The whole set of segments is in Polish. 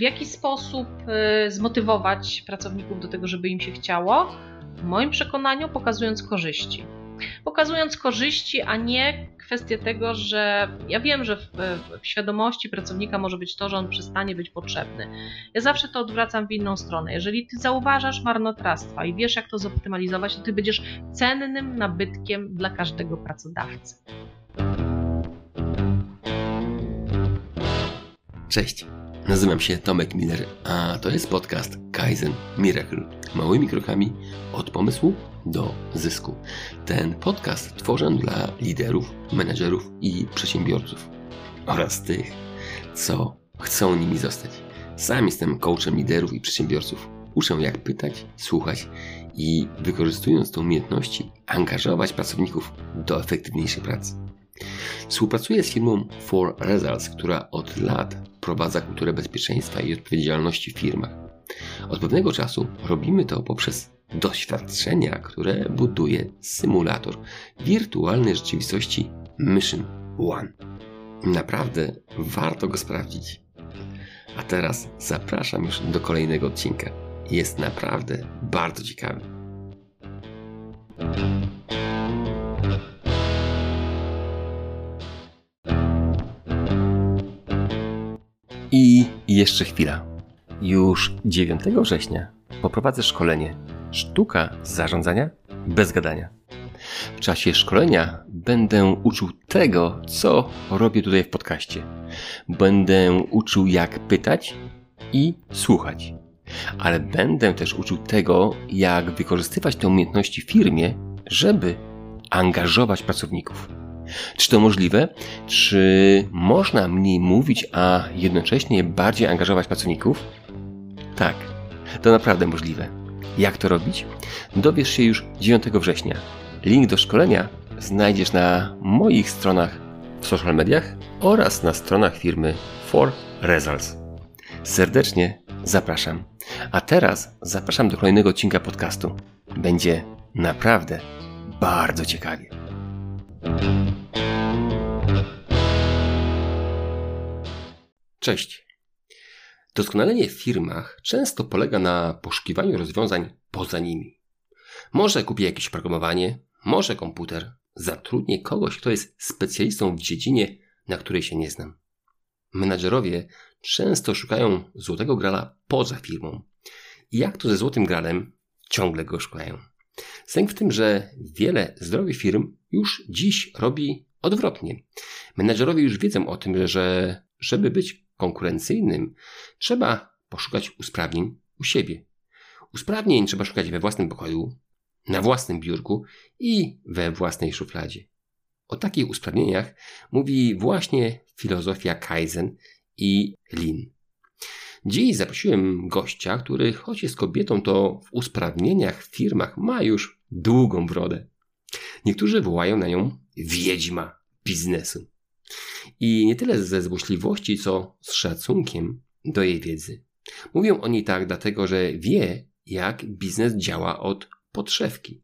W jaki sposób y, zmotywować pracowników do tego, żeby im się chciało? W moim przekonaniu pokazując korzyści. Pokazując korzyści, a nie kwestię tego, że ja wiem, że w, w, świadomości pracownika może być to, że on przestanie być potrzebny. Ja zawsze to odwracam w inną stronę. Jeżeli ty zauważasz marnotrawstwa i wiesz, jak to zoptymalizować, to ty będziesz cennym nabytkiem dla każdego pracodawcy. Cześć. Nazywam się Tomek Miller, a to jest podcast Kaizen Miracle. Małymi krokami od pomysłu do zysku. Ten podcast tworzę dla liderów, menedżerów i przedsiębiorców oraz tych, co chcą nimi zostać. Sam jestem coachem liderów i przedsiębiorców. Uczę jak pytać, słuchać i wykorzystując te umiejętności angażować pracowników do efektywniejszej pracy. Współpracuję z firmą For Results, która od lat wprowadza kulturę bezpieczeństwa i odpowiedzialności w firmach. Od pewnego czasu robimy to poprzez doświadczenia, które buduje symulator wirtualnej rzeczywistości Mission One. Naprawdę warto go sprawdzić. A teraz zapraszam już do kolejnego odcinka. Jest naprawdę bardzo ciekawy. I jeszcze chwila. Już 9 września poprowadzę szkolenie Sztuka zarządzania bez gadania. W czasie szkolenia będę uczył tego, co robię tutaj w podcaście. Będę uczył, jak pytać i słuchać. Ale będę też uczył tego, jak wykorzystywać te umiejętności w firmie, żeby angażować pracowników. Czy to możliwe? Czy można mniej mówić, a jednocześnie bardziej angażować pracowników? Tak, to naprawdę możliwe. Jak to robić? Dowiesz się już 9 września. Link do szkolenia znajdziesz na moich stronach w social mediach oraz na stronach firmy For Results. Serdecznie zapraszam. A teraz zapraszam do kolejnego odcinka podcastu. Będzie naprawdę bardzo ciekawie. Cześć. Doskonalenie w firmach często polega na poszukiwaniu rozwiązań poza nimi. Może kupię jakieś programowanie, może komputer, zatrudnię kogoś, kto jest specjalistą w dziedzinie, na której się nie znam. Menadżerowie często szukają złotego grala poza firmą. I jak to ze złotym gralem, ciągle go szukają. Sęk w tym, że wiele zdrowych firm już dziś robi odwrotnie. Menedżerowie już wiedzą o tym, że żeby być konkurencyjnym, trzeba poszukać usprawnień u siebie. Usprawnień trzeba szukać we własnym pokoju, na własnym biurku i we własnej szufladzie. O takich usprawnieniach mówi właśnie filozofia Kaizen i Lean. Dziś zaprosiłem gościa, który choć jest kobietą, to w usprawnieniach w firmach ma już długą brodę. Niektórzy wołają na nią wiedźma biznesu. I nie tyle ze złośliwości, co z szacunkiem do jej wiedzy. Mówią o niej tak, dlatego że wie, jak biznes działa od podszewki.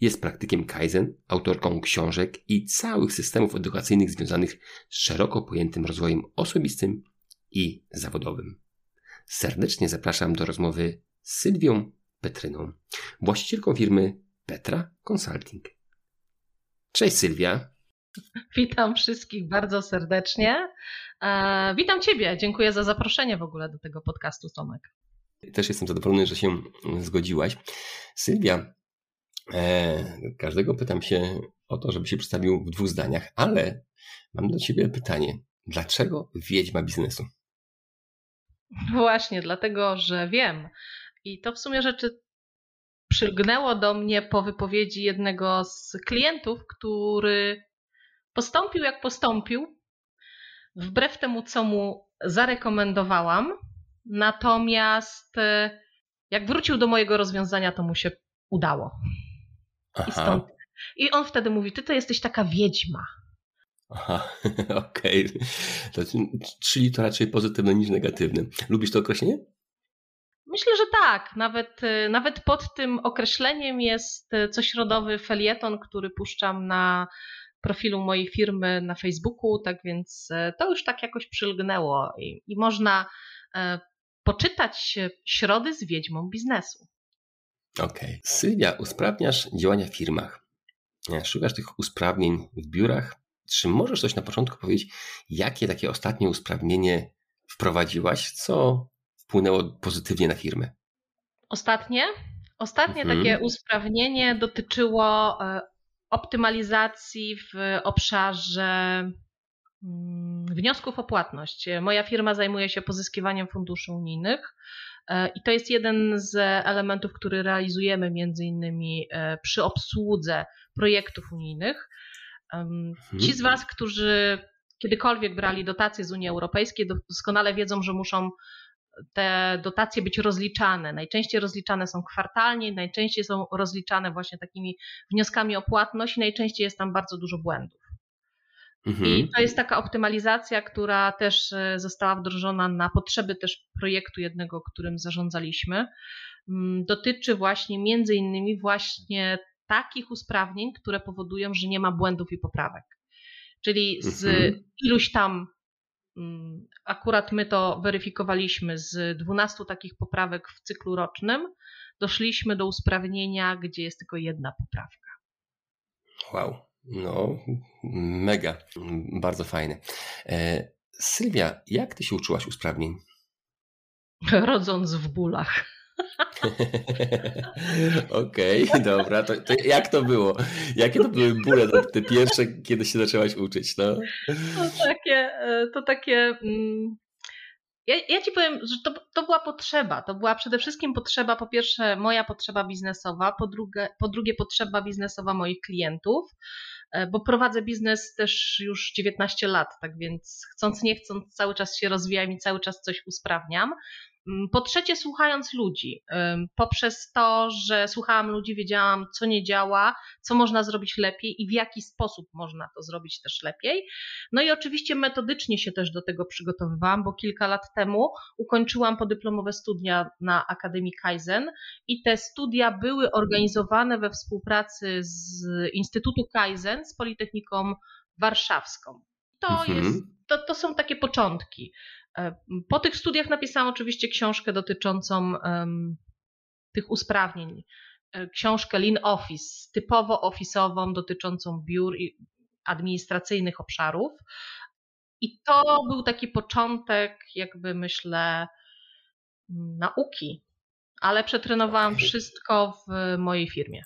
Jest praktykiem Kaizen, autorką książek i całych systemów edukacyjnych związanych z szeroko pojętym rozwojem osobistym i zawodowym. Serdecznie zapraszam do rozmowy z Sylwią Petryną, właścicielką firmy Petra Consulting. Cześć Sylwia. Witam wszystkich bardzo serdecznie. E, witam Ciebie. Dziękuję za zaproszenie w ogóle do tego podcastu, Tomek. Też jestem zadowolony, że się zgodziłaś. Sylwia, e, każdego pytam się o to, żeby się przedstawił w dwóch zdaniach, ale mam do Ciebie pytanie. Dlaczego wiedźma biznesu? Właśnie, dlatego, że wiem. I to w sumie rzeczy przylgnęło do mnie po wypowiedzi jednego z klientów, który postąpił jak postąpił, wbrew temu, co mu zarekomendowałam. Natomiast e, jak wrócił do mojego rozwiązania, to mu się udało. I, stąd, I on wtedy mówi: Ty to jesteś taka wiedźma. Aha, okej. Okay. Czyli to raczej pozytywne niż negatywne. Lubisz to określenie? Myślę, że tak. Nawet, e, nawet pod tym określeniem jest e, cośrodowy felieton, który puszczam na profilu mojej firmy na Facebooku, tak więc e, to już tak jakoś przylgnęło i, i można poczytać środy z wiedźmą biznesu. Okej. Okay. Sylwia, usprawniasz działania w firmach. Szukasz tych usprawnień w biurach. Czy możesz coś na początku powiedzieć, jakie takie ostatnie usprawnienie wprowadziłaś, co wpłynęło pozytywnie na firmę? Ostatnie? Ostatnie mhm. takie usprawnienie dotyczyło e, optymalizacji w obszarze mm, wniosków o płatność. Moja firma zajmuje się pozyskiwaniem funduszy unijnych e, i to jest jeden z elementów, który realizujemy między innymi e, przy obsłudze projektów unijnych. Mhm. Ci z Was, którzy kiedykolwiek brali dotacje z Unii Europejskiej, doskonale wiedzą, że muszą te dotacje być rozliczane. Najczęściej rozliczane są kwartalnie, najczęściej są rozliczane właśnie takimi wnioskami o płatność i najczęściej jest tam bardzo dużo błędów. Mhm. I to jest taka optymalizacja, która też e, została wdrożona na potrzeby też projektu jednego, którym zarządzaliśmy. Mm, dotyczy właśnie między innymi właśnie takich usprawnień, które powodują, że nie ma błędów i poprawek. Czyli z mhm. iluś tam akurat my to weryfikowaliśmy z 12 takich poprawek w cyklu rocznym. Doszliśmy do usprawnienia, gdzie jest tylko jedna poprawka. Wow, no mega, bardzo fajne. E, Sylwia, jak ty się uczyłaś usprawnień? Rodząc w bólach. Okej, okay, dobra. To, to, jak to było? Jakie to były bóle te pierwsze, kiedy się zaczęłaś uczyć? No? To takie, e, to takie mm, ja, ja, ci powiem, że to, to była potrzeba. To była przede wszystkim potrzeba, po pierwsze, moja potrzeba biznesowa, po drugie, po drugie potrzeba biznesowa moich klientów, e, bo prowadzę biznes też już 19 lat, tak więc chcąc, nie chcąc, cały czas się rozwijam i cały czas coś usprawniam. Mm, po trzecie, słuchając ludzi. Poprzez to, że słuchałam ludzi, wiedziałam, co nie działa, co można zrobić lepiej i w jaki sposób można to zrobić też lepiej. No i oczywiście metodycznie się też do tego przygotowywałam, bo kilka lat temu ukończyłam podyplomowe studia na Akademii Kaizen i te studia były organizowane we współpracy z Instytutu Kaizen z Politechniką Warszawską. To, mhm. jest, to, to są takie początki. E, po tych studiach napisałam oczywiście książkę dotyczącą tych usprawnień. E, książkę Lean Office, typowo ofisową, dotyczącą biur i administracyjnych obszarów. I to był taki początek, jakby myślę, nauki, ale przetrenowałam wszystko w mojej firmie.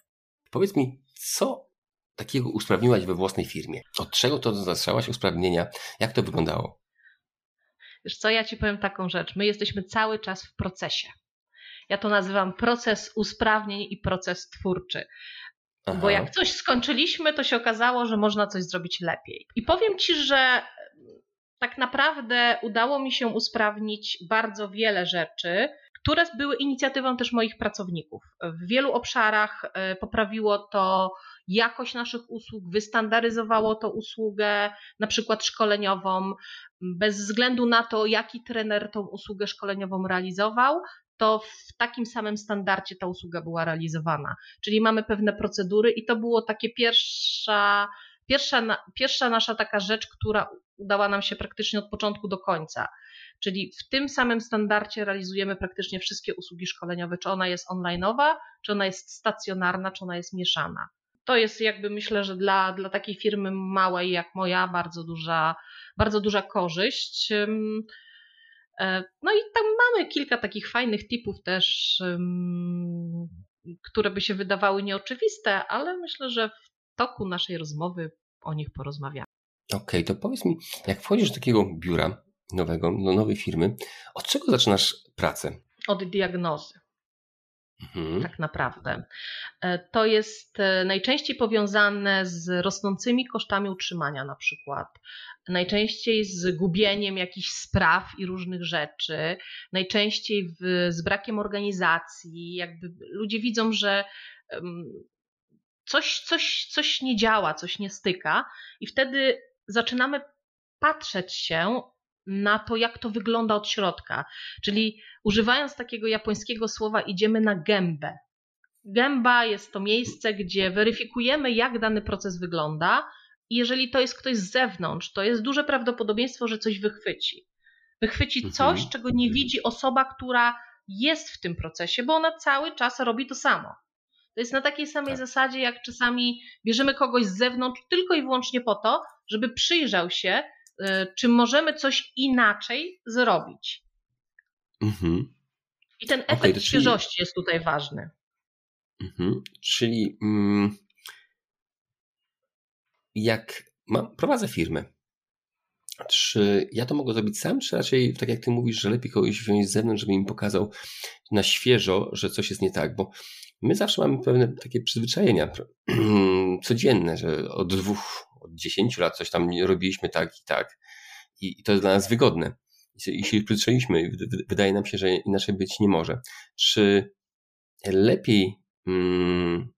Powiedz mi, co takiego usprawniłaś we własnej firmie? Od czego to zaczęłaś usprawnienia? Jak to wyglądało? Wiesz co, ja ci powiem taką rzecz. My jesteśmy cały czas w procesie. Ja to nazywam proces usprawnień i proces twórczy. Aha. Bo jak coś skończyliśmy, to się okazało, że można coś zrobić lepiej. I powiem ci, że tak naprawdę udało mi się usprawnić bardzo wiele rzeczy, które były inicjatywą też moich pracowników. W wielu obszarach e, poprawiło to jakość naszych usług, wystandaryzowało to usługę, na przykład szkoleniową, bez względu na to, jaki trener tą usługę szkoleniową realizował, to w takim samym standardzie ta usługa była realizowana. Czyli mamy pewne procedury i to było takie pierwsza, pierwsza, pierwsza nasza taka rzecz, która udała nam się praktycznie od początku do końca. Czyli w tym samym standardzie realizujemy praktycznie wszystkie usługi szkoleniowe, czy ona jest onlineowa, czy ona jest stacjonarna, czy ona jest mieszana. To jest jakby myślę, że dla, dla takiej firmy małej jak moja bardzo duża, bardzo duża korzyść. E, no i tam mamy kilka takich fajnych tipów też, które by się wydawały nieoczywiste, ale myślę, że w toku naszej rozmowy o nich porozmawiamy. Okej, okay, to powiedz mi, jak wchodzisz do takiego biura nowego, do nowej firmy, od czego zaczynasz pracę? Od diagnozy. Mhm. Tak naprawdę. E, to jest e, najczęściej powiązane z rosnącymi kosztami utrzymania, na przykład, najczęściej z gubieniem jakichś spraw i różnych rzeczy, najczęściej w, z brakiem organizacji. Jakby ludzie widzą, że coś, coś, coś nie działa, coś nie styka, i wtedy zaczynamy patrzeć się na to, jak to wygląda od środka. Czyli używając takiego japońskiego słowa, idziemy na gębę. Gęba jest to miejsce, gdzie weryfikujemy, jak dany proces wygląda, i jeżeli to jest ktoś z zewnątrz, to jest duże prawdopodobieństwo, że coś wychwyci. Wychwycić mhm. coś, czego nie widzi osoba, która jest w tym procesie, bo ona cały czas robi to samo. To jest na takiej samej tak. zasadzie, jak czasami bierzemy kogoś z zewnątrz tylko i wyłącznie po to, żeby przyjrzał się, czy możemy coś inaczej zrobić. Mhm. I ten efekt okay, świeżości czyli... jest tutaj ważny. Mhm. Czyli mm, jak mam, prowadzę firmę, czy ja to mogę zrobić sam, czy raczej tak jak ty mówisz, że lepiej kogoś wziąć z zewnątrz, żeby mi pokazał na świeżo, że coś jest nie tak, bo my zawsze mamy pewne takie przyzwyczajenia codzienne, że od dwóch, od dziesięciu lat coś tam robiliśmy tak i tak i, i to jest dla nas wygodne. I się przyzwyczailiśmy, wydaje nam się, że inaczej być nie może. Czy lepiej mm,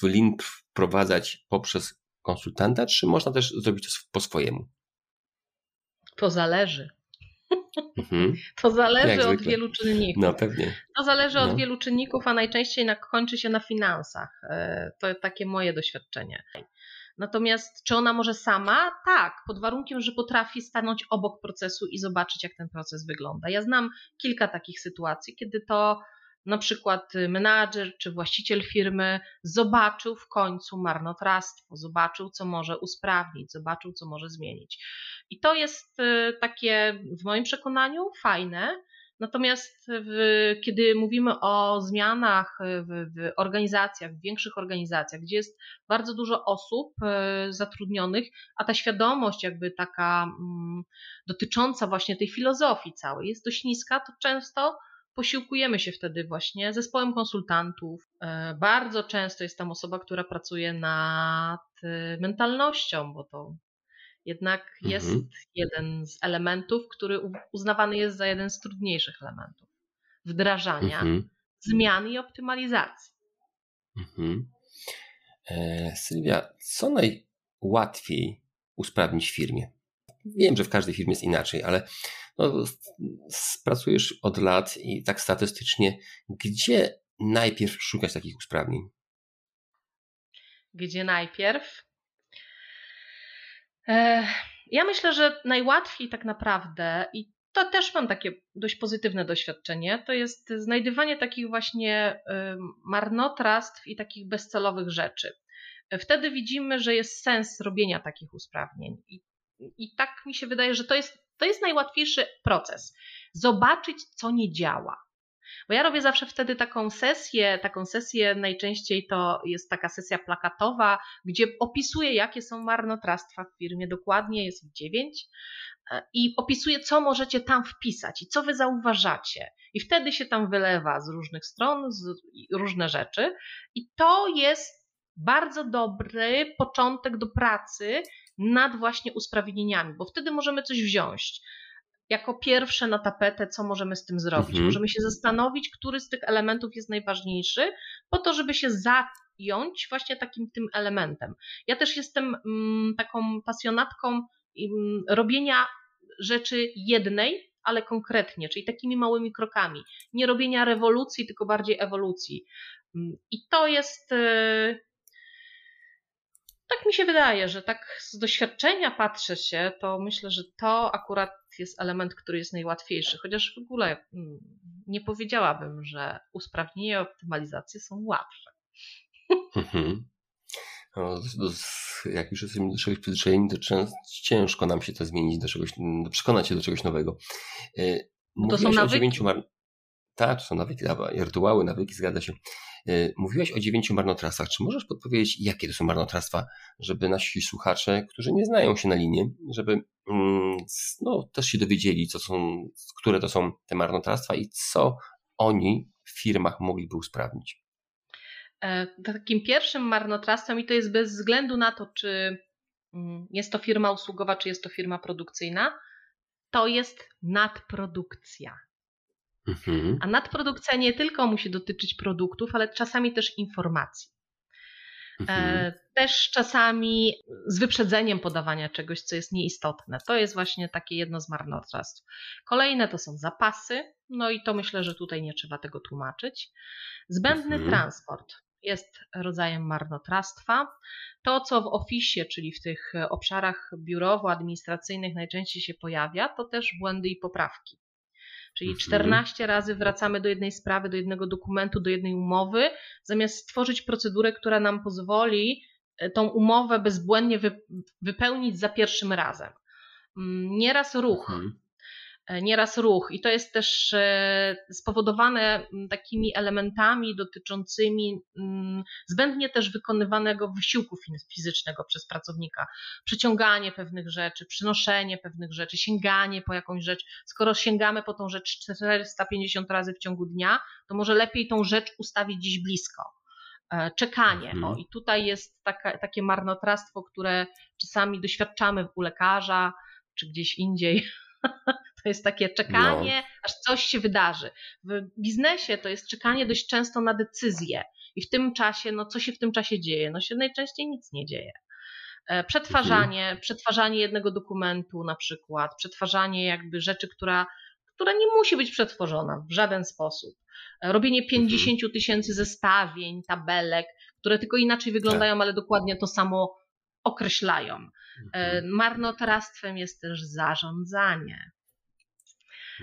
w link wprowadzać poprzez konsultanta, czy można też zrobić to po swojemu? To zależy. Mhm. To zależy od wielu czynników. No pewnie. To zależy no. od wielu czynników, a najczęściej kończy się na finansach. E, to takie moje doświadczenie. Natomiast czy ona może sama? Tak, pod warunkiem, że potrafi stanąć obok procesu i zobaczyć, jak ten proces wygląda. Ja znam kilka takich sytuacji, kiedy to na przykład menadżer czy właściciel firmy zobaczył w końcu marnotrawstwo, zobaczył, co może usprawnić, zobaczył, co może zmienić. I to jest y, takie, w moim przekonaniu, fajne. Natomiast w, kiedy mówimy o zmianach w, w, organizacjach, w większych organizacjach, gdzie jest bardzo dużo osób y, zatrudnionych, a ta świadomość, jakby taka mm, dotycząca właśnie tej filozofii całej, jest dość niska, to często posiłkujemy się wtedy właśnie zespołem konsultantów. E, bardzo często jest tam osoba, która pracuje nad e, mentalnością, bo to jednak jest mhm. jeden z elementów, który uznawany jest za jeden z trudniejszych elementów wdrażania mhm. zmian i optymalizacji. Mhm. E, Sylwia, co najłatwiej usprawnić w firmie? Wiem, że w każdej firmie jest inaczej, ale no, pracujesz od lat i tak statystycznie, gdzie najpierw szukać takich usprawnień? Gdzie najpierw? Ja myślę, że najłatwiej tak naprawdę, i to też mam takie dość pozytywne doświadczenie, to jest znajdywanie takich właśnie marnotrawstw i takich bezcelowych rzeczy. Wtedy widzimy, że jest sens robienia takich usprawnień. I, i tak mi się wydaje, że to jest to jest najłatwiejszy proces. Zobaczyć, co nie działa. Bo ja robię zawsze wtedy taką sesję, taką sesję najczęściej to jest taka sesja plakatowa, gdzie opisuję, jakie są marnotrawstwa w firmie, dokładnie jest ich dziewięć e, i opisuję, co możecie tam wpisać i co wy zauważacie. I wtedy się tam wylewa z różnych stron z różne rzeczy i to jest bardzo dobry początek do pracy nad właśnie usprawnieniami, bo wtedy możemy coś wziąć jako pierwsze na tapetę, co możemy z tym zrobić. Mhm. Możemy się zastanowić, który z tych elementów jest najważniejszy, po to, żeby się zająć właśnie takim tym elementem. Ja też jestem mm, taką pasjonatką mm, robienia rzeczy jednej, ale konkretnie, czyli takimi małymi krokami. Nie robienia rewolucji, tylko bardziej ewolucji. Mm, I to jest y, tak mi się wydaje, że tak z doświadczenia patrzę się, to myślę, że to akurat jest element, który jest najłatwiejszy. Chociaż w ogóle mm, nie powiedziałabym, że usprawnienie i optymalizacje są łatwe. Mhm. No, jak już jesteśmy do czegoś przyzwyczajeni, to ciężko nam się to zmienić, do czegoś, przekonać się do czegoś nowego. E, to są nawyki. Mar... Tak, to są nawyki, rytuały, nawyki, zgadza się. Y, mówiłaś o dziewięciu marnotrawstwach. Czy możesz podpowiedzieć, jakie to są marnotrawstwa, żeby nasi słuchacze, którzy nie znają się na linie, żeby mm, no, też się dowiedzieli, co są, które to są te marnotrawstwa i co oni w firmach mogliby usprawnić? E, takim pierwszym marnotrawstwem, i to jest bez względu na to, czy mm, jest to firma usługowa, czy jest to firma produkcyjna, to jest nadprodukcja. Mhm. A nadprodukcja nie tylko musi dotyczyć produktów, ale czasami też informacji. E, mhm. Też czasami z wyprzedzeniem podawania czegoś, co jest nieistotne. To jest właśnie takie jedno z marnotrawstw. Kolejne to są zapasy, no i to myślę, że tutaj nie trzeba tego tłumaczyć. Zbędny mhm. transport. jest rodzajem marnotrawstwa. To, co w ofisie, czyli w tych obszarach biurowo-administracyjnych najczęściej się pojawia, to też błędy i poprawki. Czyli 14 mhm. razy wracamy do jednej sprawy, do jednego dokumentu, do jednej umowy, zamiast stworzyć procedurę, która nam pozwoli e, tą umowę bezbłędnie wypełnić za pierwszym razem. Mm, nieraz ruch, mhm. Nieraz ruch. I to jest też e, spowodowane mm, takimi elementami dotyczącymi mm, zbędnie też wykonywanego wysiłku fizycznego przez pracownika. Przeciąganie pewnych rzeczy, przynoszenie pewnych rzeczy, sięganie po jakąś rzecz. Skoro sięgamy po tą rzecz 450 razy w ciągu dnia, to może lepiej tą rzecz ustawić gdzieś blisko e, czekanie. O, mhm. I tutaj jest taka, takie marnotrawstwo, które czasami doświadczamy u lekarza czy gdzieś indziej, To jest takie czekanie, no. aż coś się wydarzy. W biznesie to jest czekanie dość często na decyzję. I w tym czasie, no co się w tym czasie dzieje? No się najczęściej nic nie dzieje. E, przetwarzanie, mhm. przetwarzanie jednego dokumentu na przykład, przetwarzanie jakby rzeczy, która, która nie musi być przetworzona w żaden sposób. E, robienie 50 mhm. tysięcy zestawień, tabelek, które tylko inaczej wyglądają, tak. ale dokładnie to samo określają. E, mhm. Marnotrawstwem jest też zarządzanie.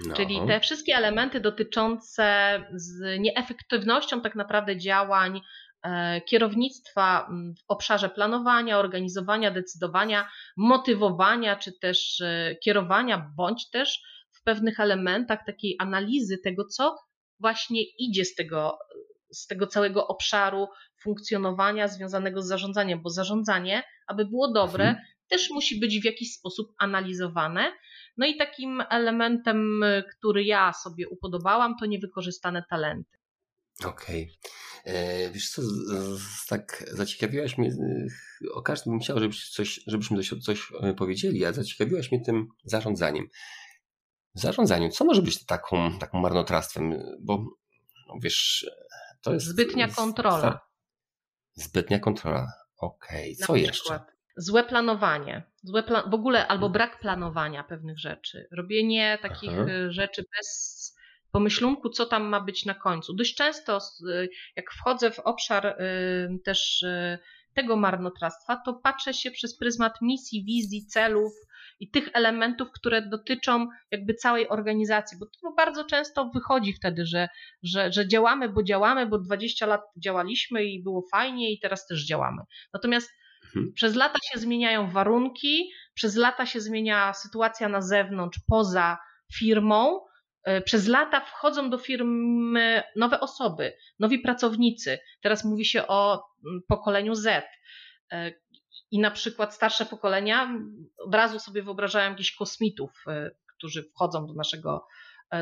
No. Czyli te wszystkie elementy dotyczące z nieefektywnością tak naprawdę działań e, kierownictwa w obszarze planowania, organizowania, decydowania, motywowania, czy też e, kierowania, bądź też w pewnych elementach takiej analizy tego, co właśnie idzie z tego, z tego całego obszaru funkcjonowania związanego z zarządzaniem, bo zarządzanie, aby było dobre, mhm też musi być w jakiś sposób analizowane. No i takim elementem, który ja sobie upodobałam, to niewykorzystane talenty. Okej. Okay. E, wiesz co, tak zaciekawiłaś mnie, o każdym bym chciał, żebyś coś, żebyśmy coś, coś e, powiedzieli, a zaciekawiłaś mnie tym zarządzaniem. Zarządzaniu, co może być taką, taką marnotrawstwem? Bo no wiesz, to jest... Zbytnia kontrola. Zbytnia kontrola, okej. Okay. Co jeszcze? Złe planowanie, złe plan w ogóle albo mhm. brak planowania pewnych rzeczy, robienie takich Aha. Y, rzeczy bez pomyślunku, co tam ma być na końcu. Dość często, y, jak wchodzę w obszar y, też tego marnotrawstwa, to patrzę się przez pryzmat misji, wizji, celów i tych elementów, które dotyczą jakby całej organizacji, bo to bardzo często wychodzi wtedy, że, że, że działamy, bo działamy, bo 20 lat działaliśmy i było fajnie i teraz też działamy. Natomiast Mhm. Przez lata się zmieniają warunki, przez lata się zmienia sytuacja na zewnątrz, poza firmą. E, przez lata wchodzą do firmy nowe osoby, nowi pracownicy. Teraz mówi się o mm, pokoleniu Z. E, I na przykład starsze pokolenia od razu sobie wyobrażają jakichś kosmitów, e, którzy wchodzą do naszego,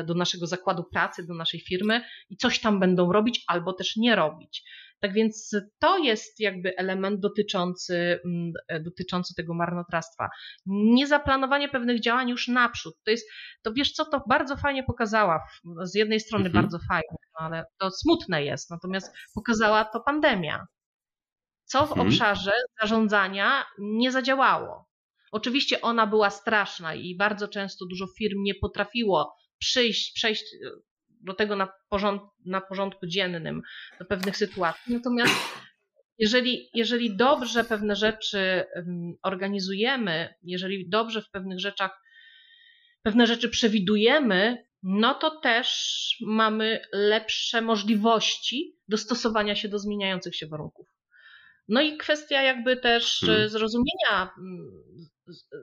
do naszego zakładu pracy, do naszej firmy i coś tam będą robić albo też nie robić. Tak więc to jest jakby element dotyczący, mm, dotyczący tego marnotrawstwa. Niezaplanowanie pewnych działań już naprzód. To jest, to wiesz co, to bardzo fajnie pokazała. Z jednej strony mhm. bardzo fajnie, no ale to smutne jest. Natomiast pokazała to pandemia. Co w mhm. obszarze zarządzania nie zadziałało. Oczywiście ona była straszna i bardzo często dużo firm nie potrafiło przyjść, przejść do tego na, porząd, na porządku dziennym, do pewnych sytuacji. Natomiast jeżeli, jeżeli dobrze pewne rzeczy organizujemy, jeżeli dobrze w pewnych rzeczach, pewne rzeczy przewidujemy, no to też mamy lepsze możliwości dostosowania się do zmieniających się warunków. No i kwestia jakby też hmm. zrozumienia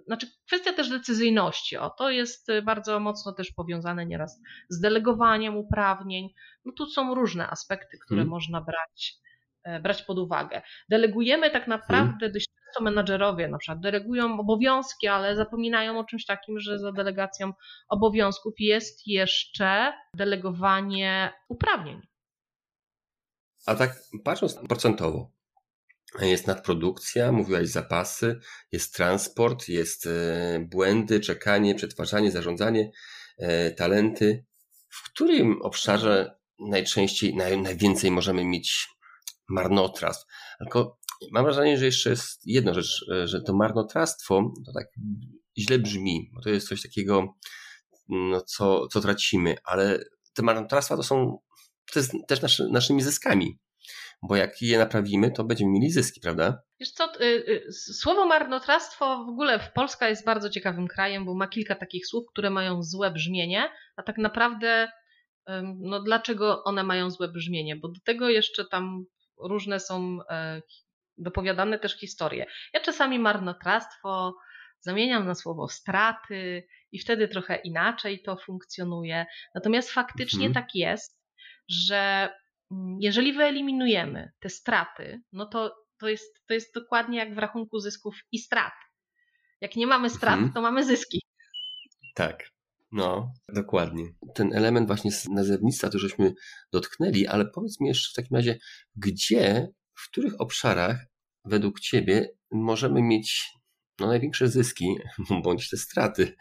znaczy kwestia też decyzyjności, o to jest y, bardzo mocno też powiązane nieraz z delegowaniem uprawnień. No tu są różne aspekty, które hmm. można brać, e, brać pod uwagę. Delegujemy tak naprawdę hmm. dość często menadżerowie na przykład delegują obowiązki, ale zapominają o czymś takim, że za delegacją obowiązków jest jeszcze delegowanie uprawnień. A tak patrząc procentowo, jest nadprodukcja, mówiłaś zapasy, jest transport, jest e, błędy, czekanie, przetwarzanie, zarządzanie, e, talenty. W którym obszarze najczęściej, naj, najwięcej możemy mieć marnotrawstw? Tylko mam wrażenie, że jeszcze jest jedna rzecz, e, że to marnotrawstwo to tak źle brzmi, bo to jest coś takiego, no, co, co tracimy, ale te marnotrawstwa to są to jest też naszy, naszymi zyskami bo jak je naprawimy, to będziemy mieli zyski, prawda? Wiesz co, y, y, słowo marnotrawstwo w ogóle w Polska jest bardzo ciekawym krajem, bo ma kilka takich słów, które mają złe brzmienie, a tak naprawdę no dlaczego one mają złe brzmienie? Bo do tego jeszcze tam różne są e, dopowiadane też historie. Ja czasami marnotrawstwo zamieniam na słowo straty i wtedy trochę inaczej to funkcjonuje. Natomiast faktycznie mhm. tak jest, że jeżeli wyeliminujemy te straty, no to, to, jest, to jest dokładnie jak w rachunku zysków i strat. Jak nie mamy strat, mhm. to mamy zyski. Tak. No, dokładnie. Ten element właśnie z nazewnictwa to żeśmy dotknęli, ale powiedz mi jeszcze w takim razie, gdzie, w których obszarach według Ciebie możemy mieć no, największe zyski, bądź te straty,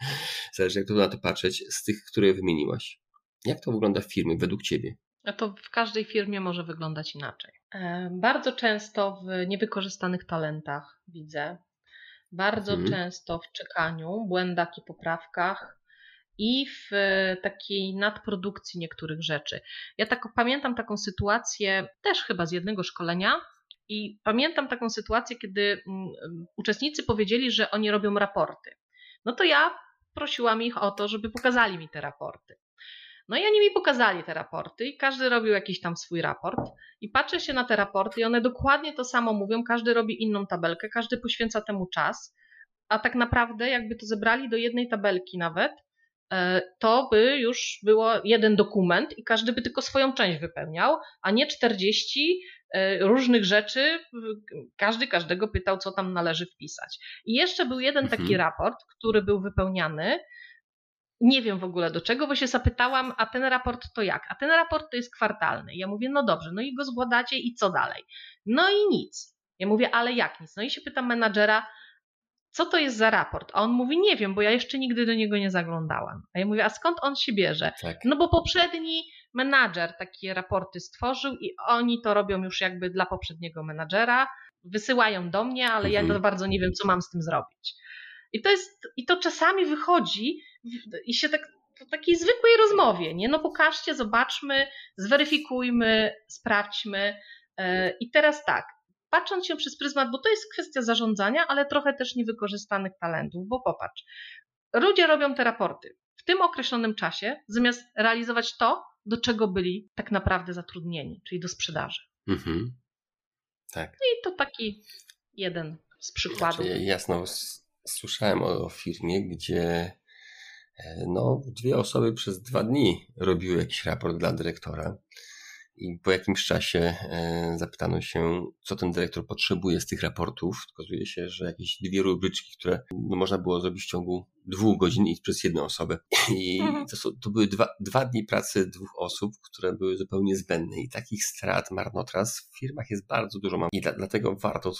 zależy jak to na to patrzeć, z tych, które wymieniłaś. Jak to wygląda w firmie według Ciebie? To w każdej firmie może wyglądać inaczej. E, bardzo często w niewykorzystanych talentach widzę, bardzo mhm. często w czekaniu, błędach i poprawkach, i w e, takiej nadprodukcji niektórych rzeczy. Ja tak pamiętam taką sytuację też chyba z jednego szkolenia, i pamiętam taką sytuację, kiedy mm, uczestnicy powiedzieli, że oni robią raporty. No to ja prosiłam ich o to, żeby pokazali mi te raporty. No i oni mi pokazali te raporty i każdy robił jakiś tam swój raport i patrzę się na te raporty i one dokładnie to samo mówią, każdy robi inną tabelkę, każdy poświęca temu czas, a tak naprawdę jakby to zebrali do jednej tabelki nawet, e, to by już było jeden dokument i każdy by tylko swoją część wypełniał, a nie 40 E, różnych rzeczy. Każdy każdego pytał, co tam należy wpisać. I jeszcze był jeden taki mhm. raport, który był wypełniany. Nie wiem w ogóle do czego, bo się zapytałam, a ten raport to jak? A ten raport to jest kwartalny. Ja mówię, no dobrze, no i go zgładacie i co dalej? No i nic. Ja mówię, ale jak nic? No i się pytam menadżera, co to jest za raport? A on mówi, nie wiem, bo ja jeszcze nigdy do niego nie zaglądałam. A ja mówię, a skąd on się bierze? Tak. No bo poprzedni menadżer takie raporty stworzył i oni to robią już jakby dla poprzedniego menadżera, wysyłają do mnie, ale mhm. ja to bardzo nie wiem, co mam z tym zrobić. I to jest, i to czasami wychodzi i się tak w takiej zwykłej rozmowie, nie? No pokażcie, zobaczmy, zweryfikujmy, sprawdźmy. E, I teraz tak, patrząc się przez pryzmat, bo to jest kwestia zarządzania, ale trochę też niewykorzystanych talentów, bo popatrz, ludzie robią te raporty w tym określonym czasie, zamiast realizować to, do czego byli tak naprawdę zatrudnieni, czyli do sprzedaży. Mhm. Tak. I to taki jeden z przykładów. Znaczy, jasno, słyszałem o, firmie, gdzie no, dwie osoby przez dwa dni robiły jakiś raport dla dyrektora. I po jakimś czasie e, zapytano się, co ten dyrektor potrzebuje z tych raportów. Okazuje się, że jakieś dwie rubryczki, które no, można było zrobić w ciągu dwóch godzin i przez jedną osobę. I mhm. to, są, to były dwa, dwa dni pracy dwóch osób, które były zupełnie zbędne. I takich strat, marnotrawstw w firmach jest bardzo dużo. I dla, dlatego warto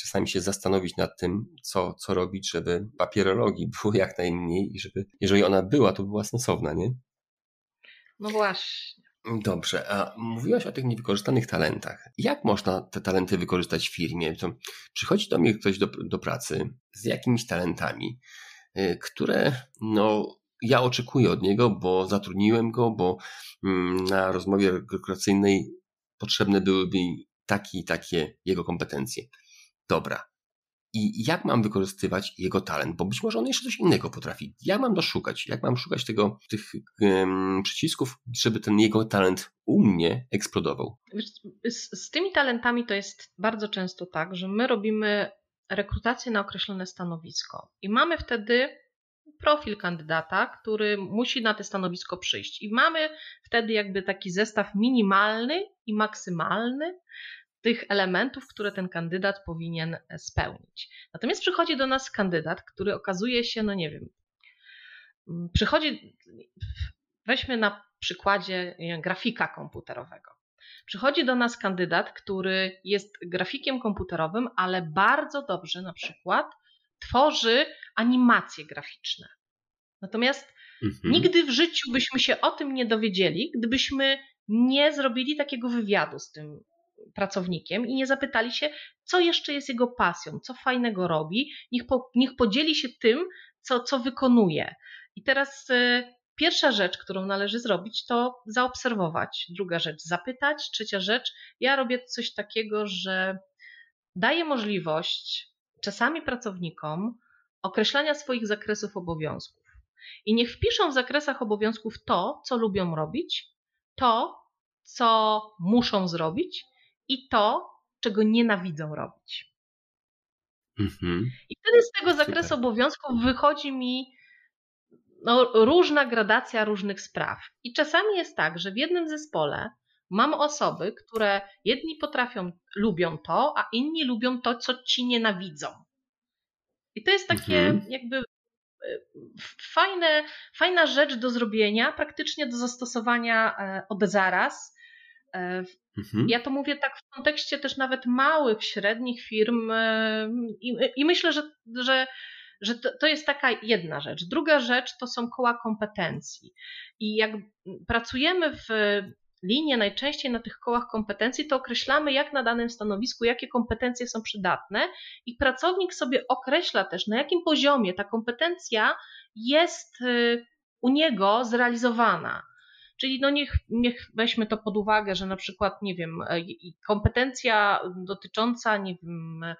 czasami się zastanowić nad tym, co, co robić, żeby papierologii było jak najmniej i żeby, jeżeli ona była, to była sensowna, nie? No właśnie. Dobrze, a mówiłaś o tych niewykorzystanych talentach. Jak można te talenty wykorzystać w firmie? To przychodzi do mnie ktoś do, do pracy z jakimiś talentami, y, które no, ja oczekuję od niego, bo zatrudniłem go, bo mm, na rozmowie rekrutacyjnej potrzebne byłyby takie i takie jego kompetencje. Dobra, i jak mam wykorzystywać jego talent, bo być może on jeszcze coś innego potrafi. Jak mam doszukać? Jak mam szukać tego, tych um, przycisków, żeby ten jego talent u mnie eksplodował? Z, z tymi talentami to jest bardzo często tak, że my robimy rekrutację na określone stanowisko i mamy wtedy profil kandydata, który musi na to stanowisko przyjść. I mamy wtedy jakby taki zestaw minimalny i maksymalny tych elementów, które ten kandydat powinien e, spełnić. Natomiast przychodzi do nas kandydat, który okazuje się, no nie wiem, mm, przychodzi, weźmy na przykładzie grafika komputerowego. Przychodzi do nas kandydat, który jest grafikiem komputerowym, ale bardzo dobrze na przykład tworzy animacje graficzne. Natomiast mhm. nigdy w życiu byśmy się o tym nie dowiedzieli, gdybyśmy nie zrobili takiego wywiadu z tym pracownikiem i nie zapytali się, co jeszcze jest jego pasją, co fajnego robi, niech, po, niech podzieli się tym, co, co wykonuje. I teraz y, pierwsza rzecz, którą należy zrobić, to zaobserwować. Druga rzecz, zapytać. Trzecia rzecz, ja robię coś takiego, że daję możliwość czasami pracownikom określania swoich zakresów obowiązków. I niech wpiszą w zakresach obowiązków to, co lubią robić, to, co muszą zrobić i to, czego nienawidzą robić. Mhm. I wtedy z tego zakresu Super. obowiązków wychodzi mi no, różna gradacja różnych spraw. I czasami jest tak, że w jednym zespole mam osoby, które jedni potrafią, lubią to, a inni lubią to, co ci nienawidzą. I to jest takie mhm. jakby e, fajne, fajna rzecz do zrobienia, praktycznie do zastosowania e, od zaraz. E, mhm. Ja to mówię tak w kontekście też nawet małych, średnich firm i, i myślę, że, że, że to, to, jest taka jedna rzecz. Druga rzecz to są koła kompetencji. I jak pracujemy w linie najczęściej na tych kołach kompetencji, to określamy, jak na danym stanowisku, jakie kompetencje są przydatne, i pracownik sobie określa też, na jakim poziomie ta kompetencja jest y, u niego zrealizowana. Czyli no niech, niech weźmy to pod uwagę, że na przykład, nie wiem, e, kompetencja dotycząca, nie wiem, e,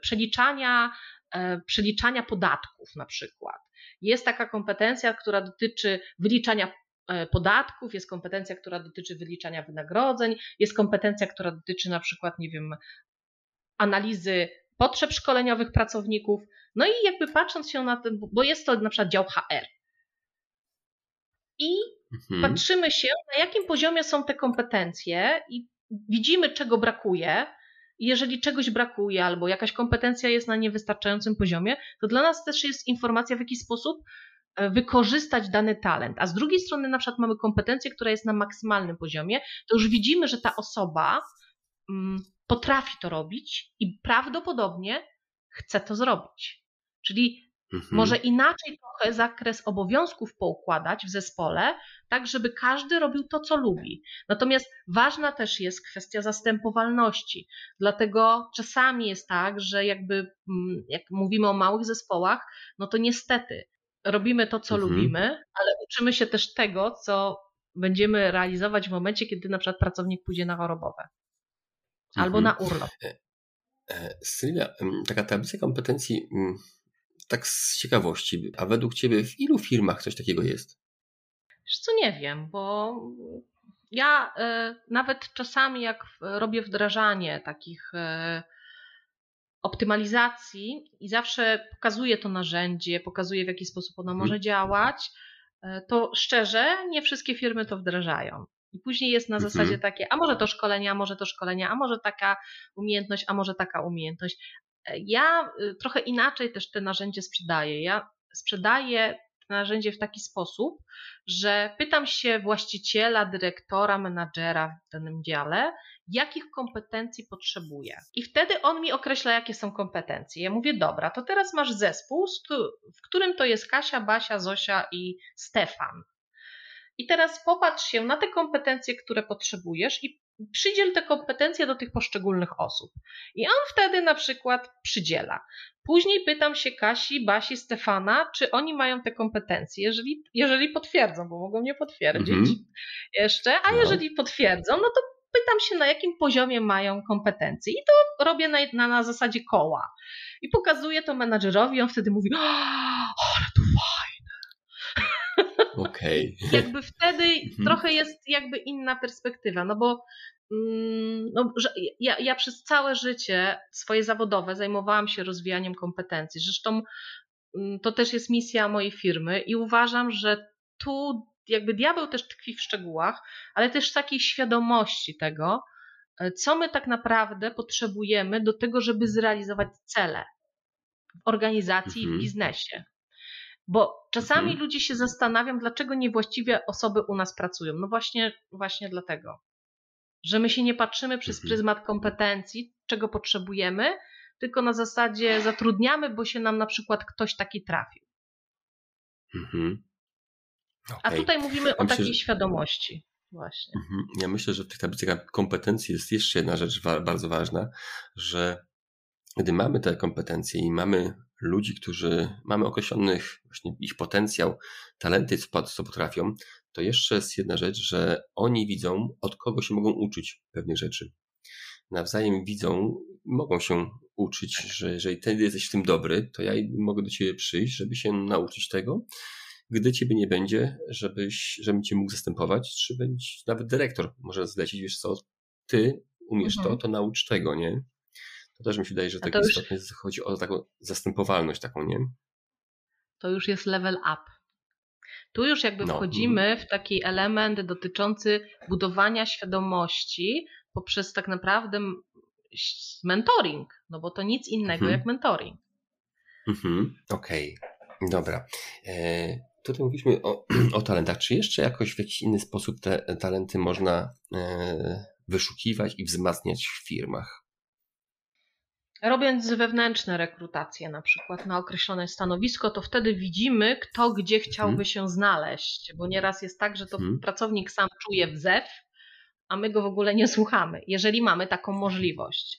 przeliczania, e, przeliczania podatków na przykład. Jest taka kompetencja, która dotyczy wyliczania podatków, jest kompetencja, która dotyczy wyliczania wynagrodzeń, jest kompetencja, która dotyczy na przykład, nie wiem, analizy potrzeb szkoleniowych pracowników. No i jakby patrząc się na tym, bo jest to na przykład dział HR. I mhm. patrzymy się, na jakim poziomie są te kompetencje i widzimy, czego brakuje. Jeżeli czegoś brakuje, albo jakaś kompetencja jest na niewystarczającym poziomie, to dla nas też jest informacja, w jaki sposób E, wykorzystać dany talent, a z drugiej strony na przykład mamy kompetencję, która jest na maksymalnym poziomie, to już widzimy, że ta osoba mm, potrafi to robić i prawdopodobnie chce to zrobić. Czyli mhm. może inaczej trochę zakres obowiązków poukładać w zespole, tak żeby każdy robił to, co lubi. Natomiast ważna też jest kwestia zastępowalności. Dlatego czasami jest tak, że jakby mm, jak mówimy o małych zespołach, no to niestety robimy to, co mhm. lubimy, ale uczymy się też tego, co będziemy realizować w momencie, kiedy na przykład pracownik pójdzie na chorobowe albo mhm. na urlop. E, e, Sylwia, taka tablica kompetencji, tak z ciekawości, a według Ciebie w ilu firmach coś takiego jest? Wiesz co, nie wiem, bo ja e, nawet czasami jak robię wdrażanie takich optymalizacji i zawsze pokazuje to narzędzie, pokazuje w jaki sposób ono może mhm. działać, e, to szczerze nie wszystkie firmy to wdrażają. I później jest na mhm. zasadzie takie, a może to szkolenia, a może to szkolenia, a może taka umiejętność, a może taka umiejętność. Ja y, trochę inaczej też te narzędzie sprzedaję. Ja sprzedaję narzędzie w taki sposób, że pytam się właściciela, dyrektora, menadżera w danym dziale, jakich kompetencji potrzebuje. I wtedy on mi określa, jakie są kompetencje. Ja mówię, dobra, to teraz masz zespół, w którym to jest Kasia, Basia, Zosia i Stefan. I teraz popatrz się na te kompetencje, które potrzebujesz i przydziel te kompetencje do tych poszczególnych osób. I on wtedy na przykład przydziela. Później pytam się Kasi, Basi, Stefana, czy oni mają te kompetencje, jeżeli, jeżeli potwierdzą, bo mogą nie potwierdzić mhm. jeszcze, a no. jeżeli potwierdzą, no to pytam się, na jakim poziomie mają kompetencje. I to robię na, na, na zasadzie koła. I pokazuję to menadżerowi, on wtedy mówi, ale to fajne. Okej. Okay. jakby wtedy mhm. trochę jest jakby inna perspektywa, no bo mm, no, że ja, ja przez całe życie swoje zawodowe zajmowałam się rozwijaniem kompetencji. Zresztą mm, to też jest misja mojej firmy i uważam, że tu jakby diabeł też tkwi w szczegółach, ale też takiej świadomości tego, e, co my tak naprawdę potrzebujemy do tego, żeby zrealizować cele w organizacji i w mhm. biznesie. Bo czasami mhm. ludzie się zastanawiają, dlaczego niewłaściwie osoby u nas pracują. No właśnie, właśnie dlatego, że my się nie patrzymy przez mhm. pryzmat kompetencji, czego potrzebujemy, tylko na zasadzie zatrudniamy, bo się nam na przykład ktoś taki trafił. Mhm. Okay. A tutaj mówimy ja o myślę, takiej że... świadomości. Właśnie. Mhm. Ja myślę, że w tych tablicach kompetencji jest jeszcze jedna rzecz wa bardzo ważna, że gdy mamy te kompetencje i mamy ludzi, którzy mamy określonych właśnie ich potencjał, talenty, co potrafią, to jeszcze jest jedna rzecz, że oni widzą, od kogo się mogą uczyć pewnych rzeczy. Nawzajem widzą, mogą się uczyć, że jeżeli ty jesteś w tym dobry, to ja mogę do ciebie przyjść, żeby się nauczyć tego. Gdy ciebie nie będzie, żebyś, żebym cię mógł zastępować, czy być nawet dyrektor może zlecić, wiesz co, ty umiesz mhm. to, to naucz tego, nie? To też mi się wydaje, że tak już... istotnie chodzi o taką zastępowalność taką, nie? To już jest level up. Tu już jakby no. wchodzimy w taki element dotyczący budowania świadomości poprzez tak naprawdę mentoring, no bo to nic innego mhm. jak mentoring. Mhm. Okej, okay. dobra. E, tutaj mówiliśmy o, o, talentach. Czy jeszcze jakoś w jakiś inny sposób te talenty można e, wyszukiwać i wzmacniać w firmach? Robiąc wewnętrzne rekrutacje, na przykład na określone stanowisko, to wtedy widzimy, kto gdzie chciałby hmm. się znaleźć, bo nieraz jest tak, że to hmm. pracownik sam czuje wzew, a my go w ogóle nie słuchamy, jeżeli mamy taką możliwość.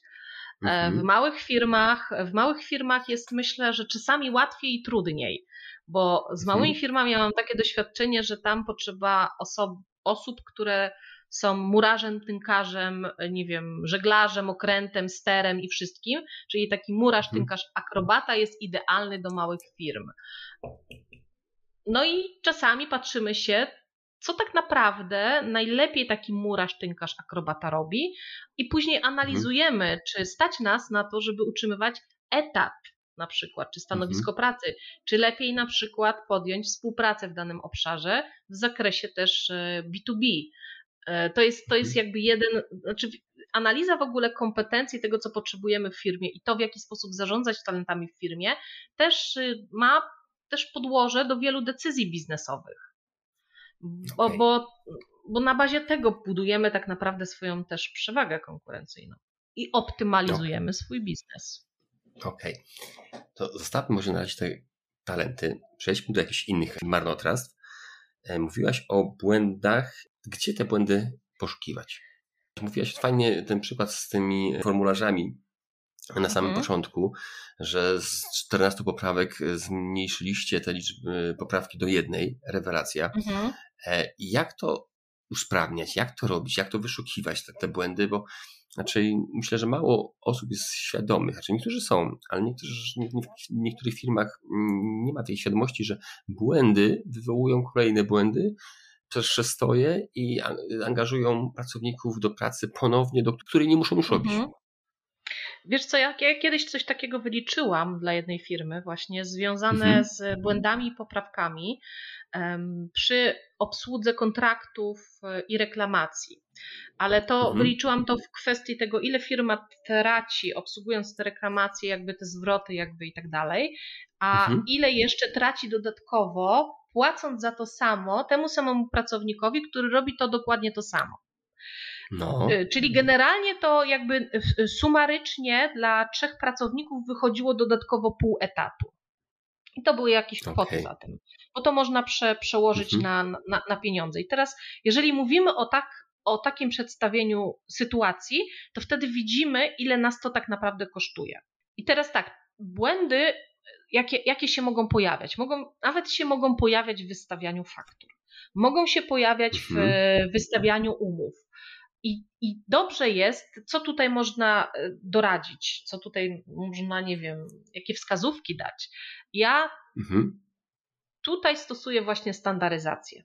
Hmm. W małych firmach, w małych firmach jest myślę, że czasami łatwiej i trudniej, bo z małymi mhm. firmami ja mam takie doświadczenie, że tam potrzeba osob, osób, które są murarzem, tynkarzem, nie wiem, żeglarzem, okrętem, sterem i wszystkim, czyli taki murarz, mhm. tynkarz, akrobata jest idealny do małych firm. No i czasami patrzymy się, co tak naprawdę najlepiej taki murarz, tynkarz, akrobata robi i później analizujemy, mhm. czy stać nas na to, żeby utrzymywać etat na przykład, czy stanowisko mhm. pracy, czy lepiej na przykład podjąć współpracę w danym obszarze w zakresie też B2B. E, to jest, to jest mhm. jakby jeden, znaczy analiza w ogóle kompetencji tego, co potrzebujemy w firmie i to, w jaki sposób zarządzać talentami w firmie, też y, ma też podłoże do wielu decyzji biznesowych. Bo, okay. bo, bo na bazie tego budujemy tak naprawdę swoją też przewagę konkurencyjną i optymalizujemy okay. swój biznes. Okej. Okay. To zostawmy może na razie te talenty. Przejdźmy do jakichś innych marnotrawstw. E, mówiłaś o błędach gdzie te błędy poszukiwać. Mówiłaś fajnie ten przykład z tymi formularzami na samym mhm. początku, że z 14 poprawek zmniejszyliście te liczby poprawki do jednej, rewelacja. Mhm. E, jak to usprawniać, jak to robić, jak to wyszukiwać te, te błędy, bo znaczy myślę, że mało osób jest świadomych, znaczy niektórzy są, ale niektórzy, w niektórych firmach nie ma tej świadomości, że błędy wywołują kolejne błędy, przestoje i angażują pracowników do pracy ponownie, do której nie muszą już robić. Mhm. Wiesz co, ja, ja, kiedyś coś takiego wyliczyłam dla jednej firmy, właśnie związane mhm. z błędami i poprawkami um, przy obsłudze kontraktów e, i reklamacji. Ale to mhm. wyliczyłam to w kwestii tego, ile firma traci obsługując te reklamacje, jakby te zwroty, jakby i tak dalej, a mhm. ile jeszcze traci dodatkowo płacąc za to samo temu samemu pracownikowi, który robi to dokładnie to samo. No. Y, czyli generalnie to jakby sumarycznie dla trzech pracowników wychodziło dodatkowo pół etatu. I to były jakieś kwoty okay. za tym. Bo to można prze, przełożyć mhm. na, na, na pieniądze. I teraz, jeżeli mówimy o tak o takim przedstawieniu sytuacji, to wtedy widzimy, ile nas to tak naprawdę kosztuje. I teraz tak, błędy jakie, jakie się mogą pojawiać? Mogą, nawet się mogą pojawiać w wystawianiu faktur, mogą się pojawiać w mhm. wystawianiu umów. I, I dobrze jest, co tutaj można e, doradzić, co tutaj można, nie wiem, jakie wskazówki dać. Ja mhm. tutaj stosuję właśnie standaryzację.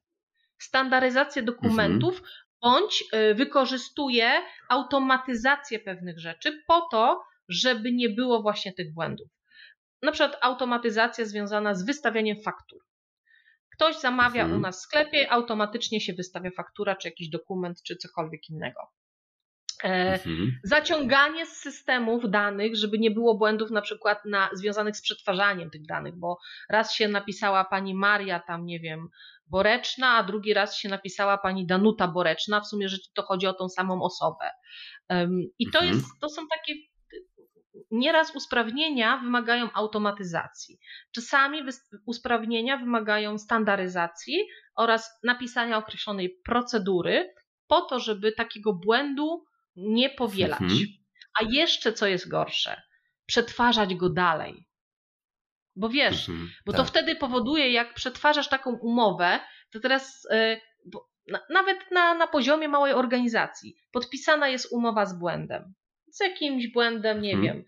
Standaryzację dokumentów, mhm. bądź e, wykorzystuję automatyzację pewnych rzeczy po to, żeby nie było właśnie tych błędów na przykład automatyzacja związana z wystawianiem faktur. Ktoś zamawia mhm. u nas w sklepie, automatycznie się wystawia faktura, czy jakiś dokument, czy cokolwiek innego. E, mhm. Zaciąganie z systemów danych, żeby nie było błędów na przykład na, związanych z przetwarzaniem tych danych, bo raz się napisała pani Maria, tam nie wiem, Boreczna, a drugi raz się napisała pani Danuta Boreczna, w sumie, że to chodzi o tą samą osobę. I to, mhm. jest, to są takie Nieraz usprawnienia wymagają automatyzacji. Czasami usprawnienia wymagają standaryzacji oraz napisania określonej procedury po to, żeby takiego błędu nie powielać. Mhm. A jeszcze co jest gorsze, przetwarzać go dalej. Bo wiesz, mhm, bo tak. to wtedy powoduje, jak przetwarzasz taką umowę, to teraz na, nawet na, na poziomie małej organizacji podpisana jest umowa z błędem. Z jakimś błędem, nie hmm. wiem.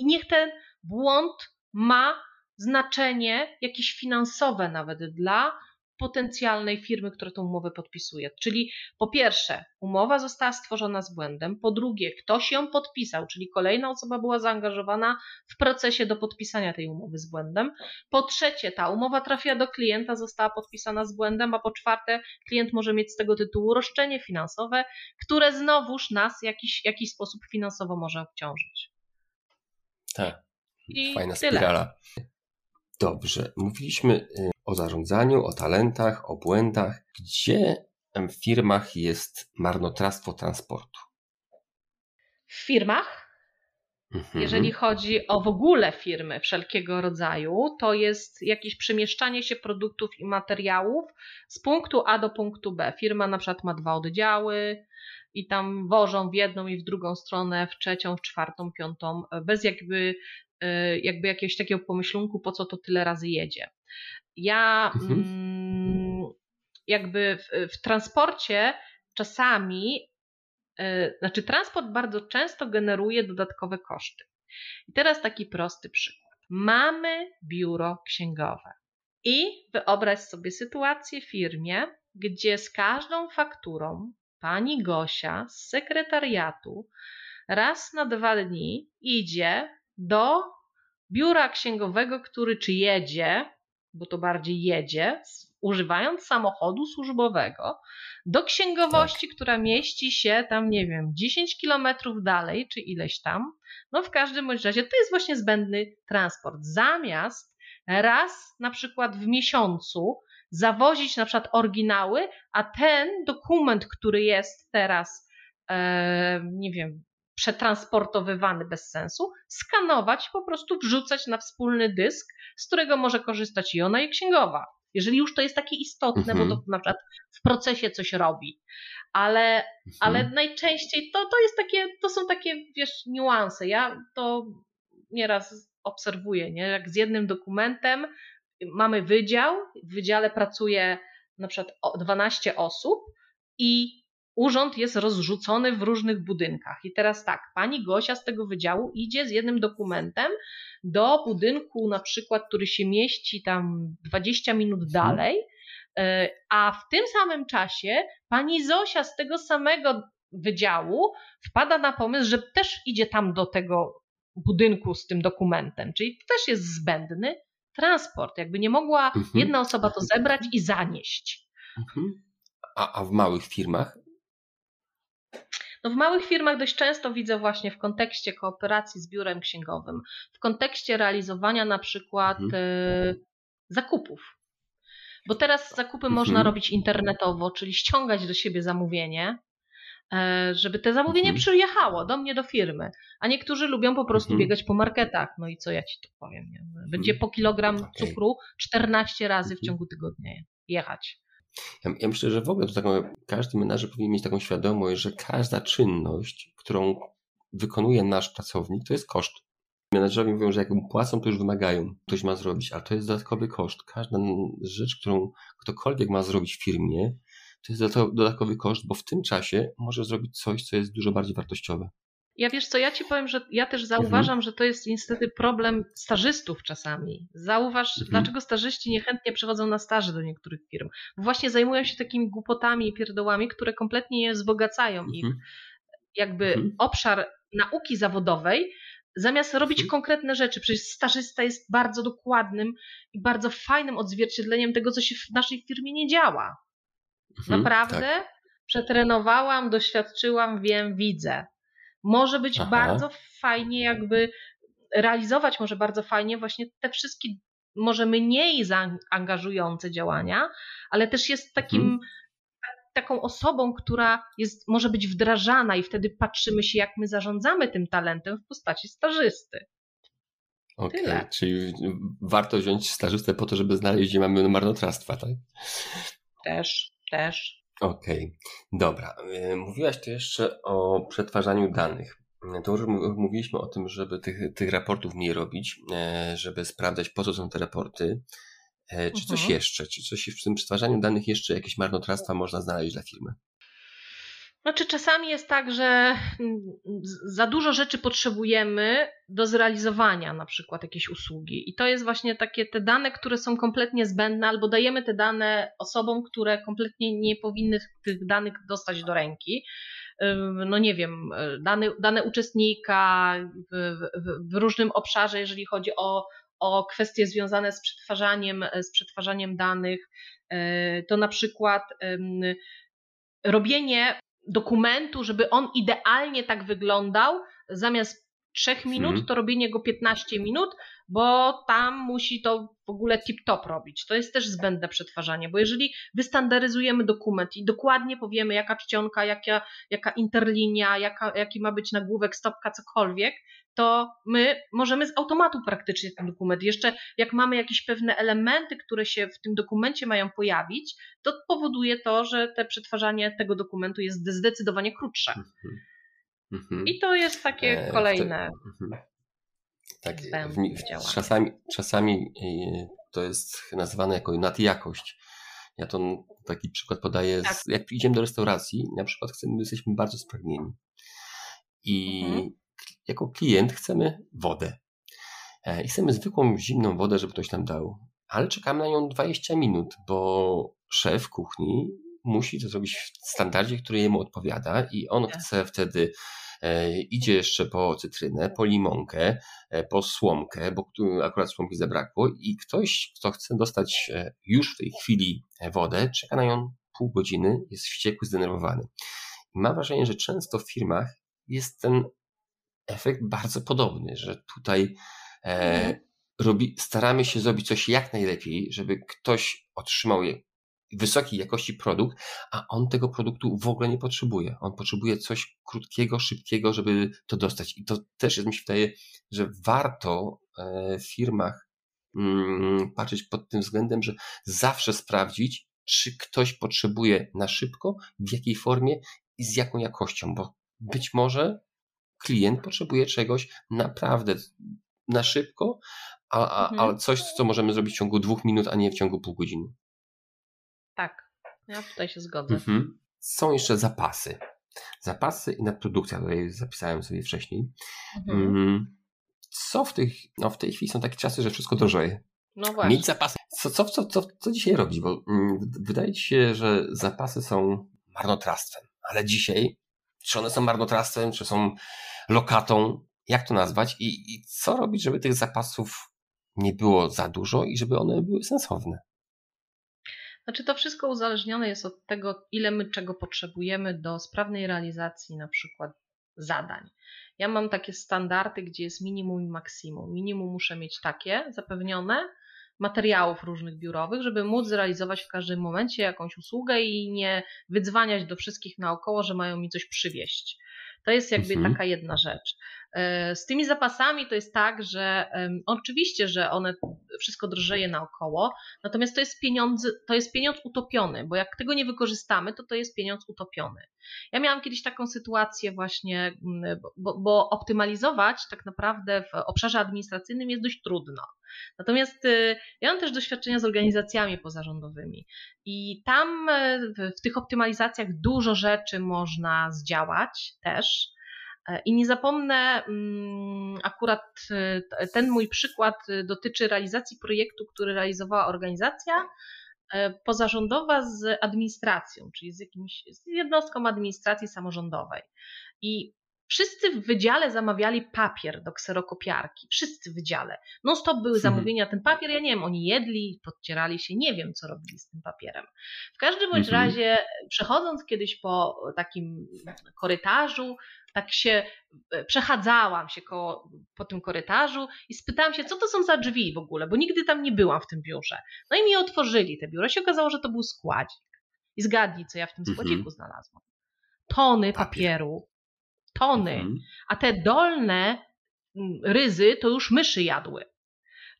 I niech ten błąd ma znaczenie jakieś finansowe nawet dla potencjalnej firmy, która tą umowę podpisuje. Czyli po pierwsze, umowa została stworzona z błędem, po drugie, ktoś ją podpisał, czyli kolejna osoba była zaangażowana w procesie do podpisania tej umowy z błędem, po trzecie, ta umowa trafiła do klienta, została podpisana z błędem, a po czwarte, klient może mieć z tego tytułu roszczenie finansowe, które znowuż nas w jakiś, jakiś sposób finansowo może obciążyć. Tak. I Fajna tyle. spirala. Dobrze, mówiliśmy y, o zarządzaniu, o talentach, o błędach. Gdzie w firmach jest marnotrawstwo transportu? W firmach? Mhm. Jeżeli chodzi o w ogóle firmy wszelkiego rodzaju, to jest jakieś przemieszczanie się produktów i materiałów z punktu A do punktu B. Firma na przykład ma dwa oddziały i tam wożą w jedną i w drugą stronę, w trzecią, w czwartą, piątą, bez jakby jakby jakiegoś takiego pomyślunku, po co to tyle razy jedzie. Ja mhm. Mm, jakby w, w transporcie czasami, y, znaczy transport bardzo często generuje dodatkowe koszty. I teraz taki prosty przykład. Mamy biuro księgowe i wyobraź sobie sytuację w firmie, gdzie z każdą fakturą pani Gosia z sekretariatu raz na dwa dni idzie do biura księgowego, który czy jedzie, bo to bardziej jedzie, używając samochodu służbowego, do księgowości, tak. która mieści się tam, nie wiem, 10 kilometrów dalej, czy ileś tam. No w każdym bądź razie to jest właśnie zbędny transport. Zamiast raz na przykład w miesiącu zawozić na przykład oryginały, a ten dokument, który jest teraz, e, nie wiem, przetransportowywany bez sensu, skanować i po prostu wrzucać na wspólny dysk, z którego może korzystać i ona, i księgowa. Jeżeli już to jest takie istotne, mhm. bo to na przykład w procesie coś robi. Ale, mhm. ale najczęściej to, to jest takie, to są takie, wiesz, niuanse. Ja to nieraz obserwuję, nie? jak z jednym dokumentem mamy wydział, w wydziale pracuje na przykład 12 osób i urząd jest rozrzucony w różnych budynkach. I teraz tak, pani Gosia z tego wydziału idzie z jednym dokumentem do budynku, na przykład, który się mieści tam 20 minut mhm. dalej, e, a w tym samym czasie pani Zosia z tego samego wydziału wpada na pomysł, że też idzie tam do tego budynku z tym dokumentem, czyli to też jest zbędny transport. Jakby nie mogła mhm. jedna osoba to zebrać i zanieść. Mhm. A, a w małych firmach no w małych firmach dość często widzę właśnie w kontekście kooperacji z biurem księgowym, w kontekście realizowania na przykład mhm. E, zakupów. Bo teraz zakupy mhm. można robić internetowo, czyli ściągać do siebie zamówienie, e, żeby te zamówienie mhm. przyjechało do mnie do firmy. A niektórzy lubią po prostu mhm. biegać po marketach. No i co ja ci tu powiem? Nie? Będzie mhm. po kilogram okay. cukru 14 razy w mhm. ciągu tygodnia jechać. Ja, ja, myślę, że w ogóle to taką, każdy menadżer powinien mieć taką świadomość, że każda czynność, którą wykonuje nasz pracownik, to jest koszt. Menadżerowie mówią, że jak mu płacą, to już wymagają. Ktoś ma zrobić, ale to jest dodatkowy koszt. Każda rzecz, którą ktokolwiek ma zrobić w firmie, to jest dodatkowy koszt, bo w tym czasie może zrobić coś, co jest dużo bardziej wartościowe. Ja wiesz co, ja ci powiem, że ja też zauważam, mhm. że to jest niestety problem stażystów czasami. Zauważ, mhm. dlaczego stażyści niechętnie przychodzą na staże do niektórych firm. Właśnie zajmują się takimi głupotami i pierdołami, które kompletnie nie wzbogacają mhm. ich jakby mhm. obszar nauki zawodowej, zamiast robić mhm. konkretne rzeczy. Przecież stażysta jest bardzo dokładnym i bardzo fajnym odzwierciedleniem tego, co się w naszej firmie nie działa. Mhm, Naprawdę tak. przetrenowałam, doświadczyłam, wiem, widzę może być Aha. bardzo fajnie jakby realizować może bardzo fajnie właśnie te wszystkie może mniej zaangażujące działania, ale też jest takim hmm. taką osobą, która jest, może być wdrażana i wtedy patrzymy się, jak my zarządzamy tym talentem w postaci stażysty. Okej, okay, czyli warto wziąć stażystę po to, żeby znaleźć, gdzie mamy marnotrawstwa, tak? Też, też. Okej, okay. dobra. Y, mówiłaś tu jeszcze o przetwarzaniu danych. To już mówiliśmy o tym, żeby tych, tych raportów mniej robić, e, żeby sprawdzać, po co są te raporty. E, czy coś mhm. jeszcze? Czy coś w tym przetwarzaniu danych jeszcze jakieś marnotrawstwa można znaleźć dla firmy? Znaczy, czasami jest tak, że mm, za dużo rzeczy potrzebujemy do zrealizowania na przykład jakiejś usługi. I to jest właśnie takie te dane, które są kompletnie zbędne, albo dajemy te dane osobom, które kompletnie nie powinny tych danych dostać do ręki. No nie wiem, dane, dane uczestnika w, w, w różnym obszarze, jeżeli chodzi o, o kwestie związane z przetwarzaniem, z przetwarzaniem danych, e, to na przykład robienie dokumentu, żeby on idealnie tak wyglądał, zamiast 3 minut, hmm. to robienie go 15 minut, bo tam musi to w ogóle tip-top robić. To jest też zbędne przetwarzanie, bo jeżeli wystandaryzujemy dokument i dokładnie powiemy, jaka czcionka, jaka, jaka interlinia, jaka, jaki ma być nagłówek, stopka, cokolwiek, to my możemy z automatu praktycznie ten dokument. Jeszcze jak mamy jakieś pewne elementy, które się w tym dokumencie mają pojawić, to powoduje to, że te przetwarzanie tego dokumentu jest zdecydowanie krótsze. Mhm. Mhm. I to jest takie e, kolejne. Mhm. Tak, w, czasami, czasami e, to jest nazywane jako nadjakość. Ja to taki przykład podaję. Tak. Z, jak idziemy do restauracji, na przykład chcemy, jesteśmy bardzo spragnieni. I mhm jako klient chcemy wodę. E, I chcemy zwykłą zimną wodę, żeby ktoś nam dał. Ale czekamy na nią 20 minut, bo szef kuchni musi to zrobić w standardzie, który jemu odpowiada, i on tak. chce wtedy e, idzie jeszcze po cytrynę, po limonkę, e, po słomkę, bo akurat słomki zabrakło, i ktoś, kto chce dostać już w tej chwili wodę, czeka na nią pół godziny, jest wściekły, zdenerwowany. I mam wrażenie, że często w firmach jest ten efekt bardzo podobny, że tutaj e, mhm. robi, staramy się zrobić coś jak najlepiej, żeby ktoś otrzymał wysokiej jakości produkt, a on tego produktu w ogóle nie potrzebuje. On potrzebuje coś krótkiego, szybkiego, żeby to dostać. I to też jest, mi się wydaje, że warto e, w firmach mm, patrzeć pod tym względem, że zawsze sprawdzić, czy ktoś potrzebuje na szybko, w jakiej formie i z jaką jakością, bo być może klient potrzebuje czegoś naprawdę na szybko, a, a, mhm. ale coś, co możemy zrobić w ciągu dwóch minut, a nie w ciągu pół godziny. Tak, ja tutaj się zgodzę. Mhm. Są jeszcze zapasy. Zapasy i nadprodukcja, tutaj zapisałem sobie wcześniej. Mhm. Mm, co w, tych, no w tej chwili są takie czasy, że wszystko drożeje. No właśnie. Mieć zapasy. Co, co, co, co, co dzisiaj robić? Bo mm, wydaje ci się, że zapasy są marnotrawstwem, ale dzisiaj czy one są marnotrawstwem, czy są lokatą, jak to nazwać i, i co robić, żeby tych zapasów nie było za dużo i żeby one były sensowne. Znaczy to wszystko uzależnione jest od tego, ile my czego potrzebujemy do sprawnej realizacji na przykład zadań. Ja mam takie standardy, gdzie jest minimum i maksimum. Minimum muszę mieć takie zapewnione, materiałów różnych biurowych, żeby móc zrealizować w każdym momencie jakąś usługę i nie wydzwaniać do wszystkich naokoło, że mają mi coś przywieźć. To jest jakby mhm. taka jedna rzecz. E, z tymi zapasami to jest tak, że oczywiście, że one wszystko drożeje naokoło, natomiast to jest pieniądz, to jest pieniądz utopiony, bo jak tego nie wykorzystamy, to to jest pieniądz utopiony. Ja miałam kiedyś taką sytuację właśnie, bo, bo optymalizować tak naprawdę w obszarze administracyjnym jest dość trudno. Natomiast y, ja mam też doświadczenia z organizacjami pozarządowymi i tam e, w tych optymalizacjach dużo rzeczy można zdziałać też. E, I nie zapomnę, mm, akurat e, ten mój przykład dotyczy realizacji projektu, który realizowała organizacja pozarządowa z administracją, czyli z jakimś z jednostką administracji samorządowej. I Wszyscy w wydziale zamawiali papier do kserokopiarki. Wszyscy w wydziale. No stop były mhm. zamówienia ten papier. Ja nie wiem, oni jedli, podcierali się, nie wiem, co robili z tym papierem. W każdym bądź mhm. razie, przechodząc kiedyś po takim korytarzu, tak się e, przechadzałam się koło, po tym korytarzu i spytałam się, co to są za drzwi w ogóle, bo nigdy tam nie byłam w tym biurze. No i mi otworzyli te biuro. Się okazało, że to był składzik. I zgadnij, co ja w tym mhm. składziku znalazłam. Tony papieru tony, mhm. a te dolne mm, ryzy to już myszy jadły.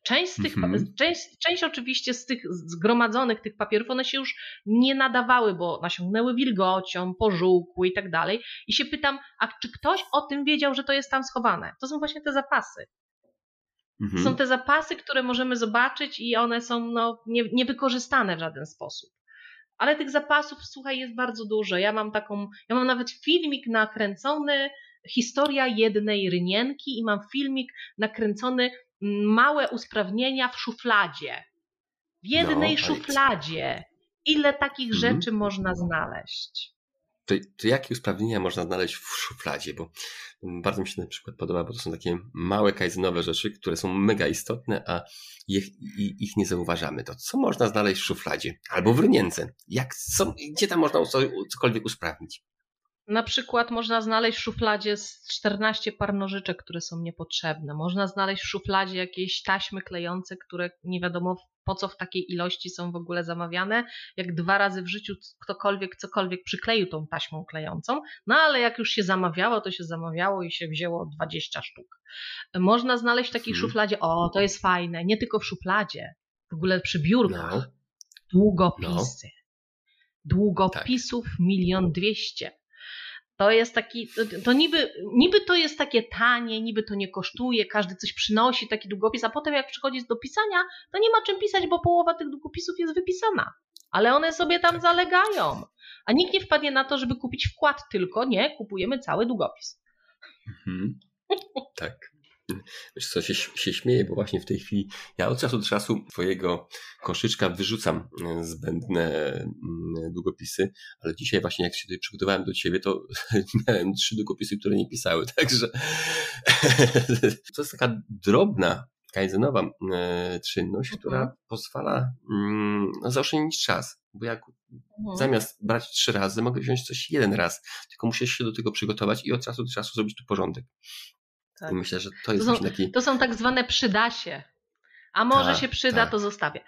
Część z tych, mhm. część, część oczywiście z tych zgromadzonych tych papierów, one się już nie nadawały, bo nasiągnęły wilgocią, pożółkły i tak dalej. I się pytam, a czy ktoś o tym wiedział, że to jest tam schowane? To są właśnie te zapasy. Mhm. Są te zapasy, które możemy zobaczyć i one są no, nie, niewykorzystane w żaden sposób. Ale tych zapasów, słuchaj, jest bardzo dużo. Ja mam taką, ja mam nawet filmik nakręcony, historia jednej rynienki i mam filmik nakręcony małe usprawnienia w szufladzie. W jednej no, szufladzie. Ile takich mhm. rzeczy można znaleźć? To, to, jakie usprawnienia można znaleźć w szufladzie? Bo bardzo mi się na przykład podoba, bo to są takie małe kajzynowe rzeczy, które są mega istotne, a ich, ich nie zauważamy. To co można znaleźć w szufladzie? Albo w rynience? Jak, co, gdzie tam można cokolwiek usprawnić? Na przykład można znaleźć w szufladzie z 14 par nożyczek, które są niepotrzebne. Można znaleźć w szufladzie jakieś taśmy klejące, które nie wiadomo po co w takiej ilości są w ogóle zamawiane. Jak dwa razy w życiu ktokolwiek cokolwiek przykleił tą taśmą klejącą, no ale jak już się zamawiało, to się zamawiało i się wzięło 20 sztuk. Można znaleźć w takiej hmm. szufladzie, o to jest fajne, nie tylko w szufladzie, w ogóle przy biurkach, no. długopisy. No. Długopisów milion dwieście to jest taki, to niby, niby to jest takie tanie, niby to nie kosztuje, każdy coś przynosi, taki długopis, a potem jak przychodzi do pisania, to nie ma czym pisać, bo połowa tych długopisów jest wypisana. Ale one sobie tam zalegają. A nikt nie wpadnie na to, żeby kupić wkład tylko, nie, kupujemy cały długopis. Mhm. Tak. Wiesz co, się, się śmieję, bo właśnie w tej chwili ja od czasu do czasu twojego koszyczka wyrzucam e, zbędne mm, długopisy, ale dzisiaj właśnie jak się tutaj przygotowałem do ciebie, to miałem trzy długopisy, które nie pisały, także to jest taka drobna, kaizenowa e, czynność, mhm. która pozwala mm, no, zaoszczędzić czas, bo jak mhm. zamiast brać trzy razy, mogę wziąć coś jeden raz, tylko muszę się do tego przygotować i od czasu do czasu zrobić tu porządek. Tak. Myślę, że to jest to są, taki. To są tak zwane przydasie. A może tak, się przyda, tak. to zostawię.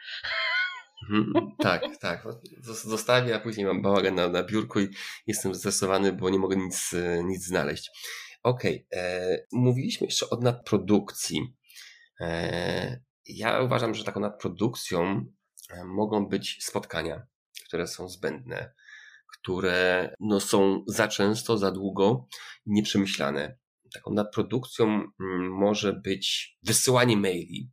Mhm, tak, tak. Zostawię, a później mam bałagan na, na biurku i jestem zestresowany, bo nie mogę nic, nic znaleźć. Okej, okay. E, mówiliśmy jeszcze o nadprodukcji. E, ja uważam, że taką nadprodukcją e, mogą być spotkania, które są zbędne, które no, są za często, za długo nieprzemyślane taką nadprodukcją mm, może być wysyłanie maili,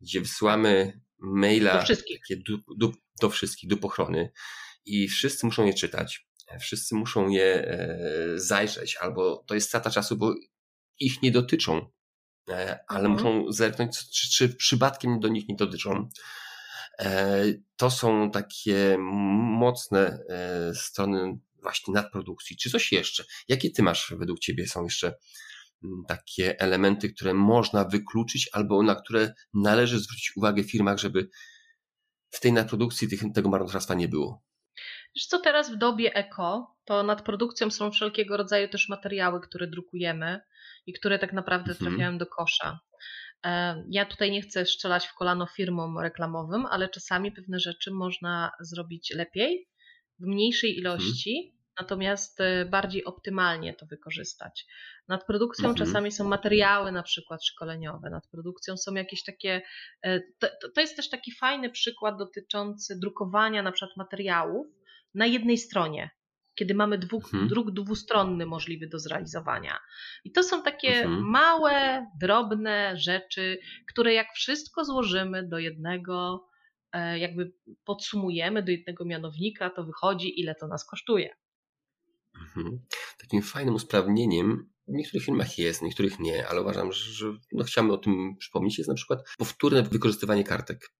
gdzie wysyłamy maila do wszystkich, takie do, do, wszystkich, do pochrony i wszyscy muszą je czytać, wszyscy muszą je e, zajrzeć, albo to jest strata czasu, bo ich nie dotyczą, e, ale mhm. muszą zerknąć, czy, czy przypadkiem do nich nie dotyczą. E, to są takie mocne strony właśnie nadprodukcji. Czy coś jeszcze? Jakie ty masz według ciebie są jeszcze takie elementy, które można wykluczyć albo na które należy zwrócić uwagę w firmach, żeby w tej nadprodukcji tych, tego marnotrawstwa nie było? Wiesz co, teraz w dobie eko, to nad produkcją są wszelkiego rodzaju też materiały, które drukujemy i które tak naprawdę mhm. trafiają do kosza. E, ja tutaj nie chcę strzelać w kolano firmom reklamowym, ale czasami pewne rzeczy można zrobić lepiej, w mniejszej mhm. ilości, natomiast e, bardziej optymalnie to wykorzystać. Nad produkcją mhm. czasami są materiały na przykład szkoleniowe, nad produkcją są jakieś takie, e, to, to jest też taki fajny przykład dotyczący drukowania na przykład materiałów na jednej stronie, kiedy mamy dwóch, mhm. druk dwustronny możliwy do zrealizowania. I to są takie mhm. małe, drobne rzeczy, które jak wszystko złożymy do jednego, e, jakby podsumujemy do jednego mianownika, to wychodzi, ile to nas kosztuje. Mhm. Takim fajnym usprawnieniem w niektórych filmach jest, w niektórych nie, ale uważam, że no, chciałbym o tym przypomnieć, jest na przykład powtórne wykorzystywanie kartek.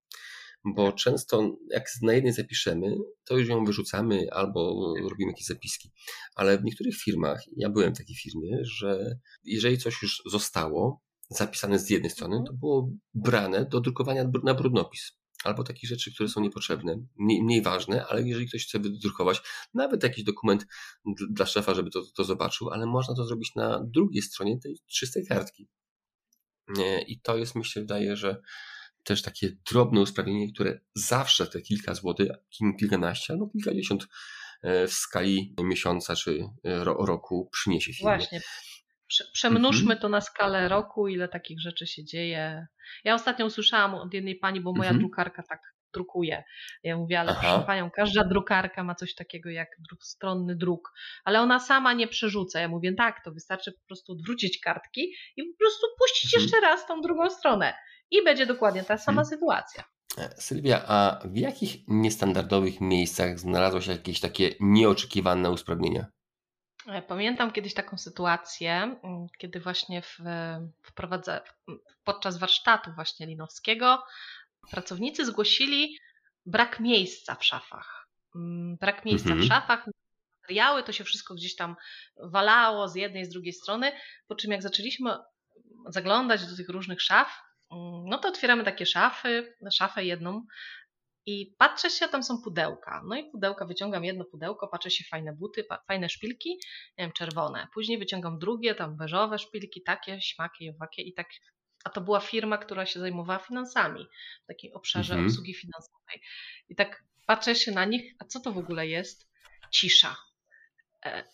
Bo często jak na jednej zapiszemy, to już ją wyrzucamy albo robimy jakieś zapiski. Ale w niektórych firmach, ja byłem w takiej firmie, że jeżeli coś już zostało zapisane z jednej strony, to było brane do drukowania na brudnopis albo takich rzeczy, które są niepotrzebne, mniej, mniej ważne, ale jeżeli ktoś chce wydrukować nawet jakiś dokument dla szefa, żeby to, to zobaczył, ale można to zrobić na drugiej stronie tej czystej kartki. I to jest, myślę, wydaje, że też takie drobne usprawnienie, które zawsze te kilka złotych, kilkanaście albo kilkadziesiąt e, w skali miesiąca czy e, roku przyniesie firmie. Właśnie. Przemnóżmy mhm. to na skalę roku, ile takich rzeczy się dzieje. Ja ostatnio usłyszałam od jednej pani, bo moja mhm. drukarka tak drukuje. Ja mówię, ale Aha. proszę panią, każda drukarka ma coś takiego jak dwustronny druk, ale ona sama nie przerzuca. Ja mówię, tak, to wystarczy po prostu odwrócić kartki i po prostu puścić mhm. jeszcze raz tą drugą stronę. I będzie dokładnie ta sama mhm. sytuacja. E, Sylwia, a w jakich niestandardowych miejscach znalazło się jakieś takie nieoczekiwane usprawnienia? E, pamiętam kiedyś taką sytuację, mm, kiedy właśnie w, wprowadza, podczas warsztatu właśnie linowskiego pracownicy zgłosili brak miejsca w szafach. Mm, brak miejsca mhm. w szafach, materiały, to się wszystko gdzieś tam walało z jednej, z drugiej strony, po czym jak zaczęliśmy zaglądać do tych różnych szaf, mm, no to otwieramy takie szafy, szafę jedną i patrzę się, tam są pudełka. No i pudełka, wyciągam jedno pudełko, patrzę się, fajne buty, fajne szpilki, nie wiem, czerwone. Później wyciągam drugie, tam beżowe szpilki, takie, śmakie, owakie i tak. A to była firma, która się zajmowała finansami w takim obszarze mhm. obsługi finansowej. I tak patrzę się na nich, a co to w ogóle jest? Cisza. E,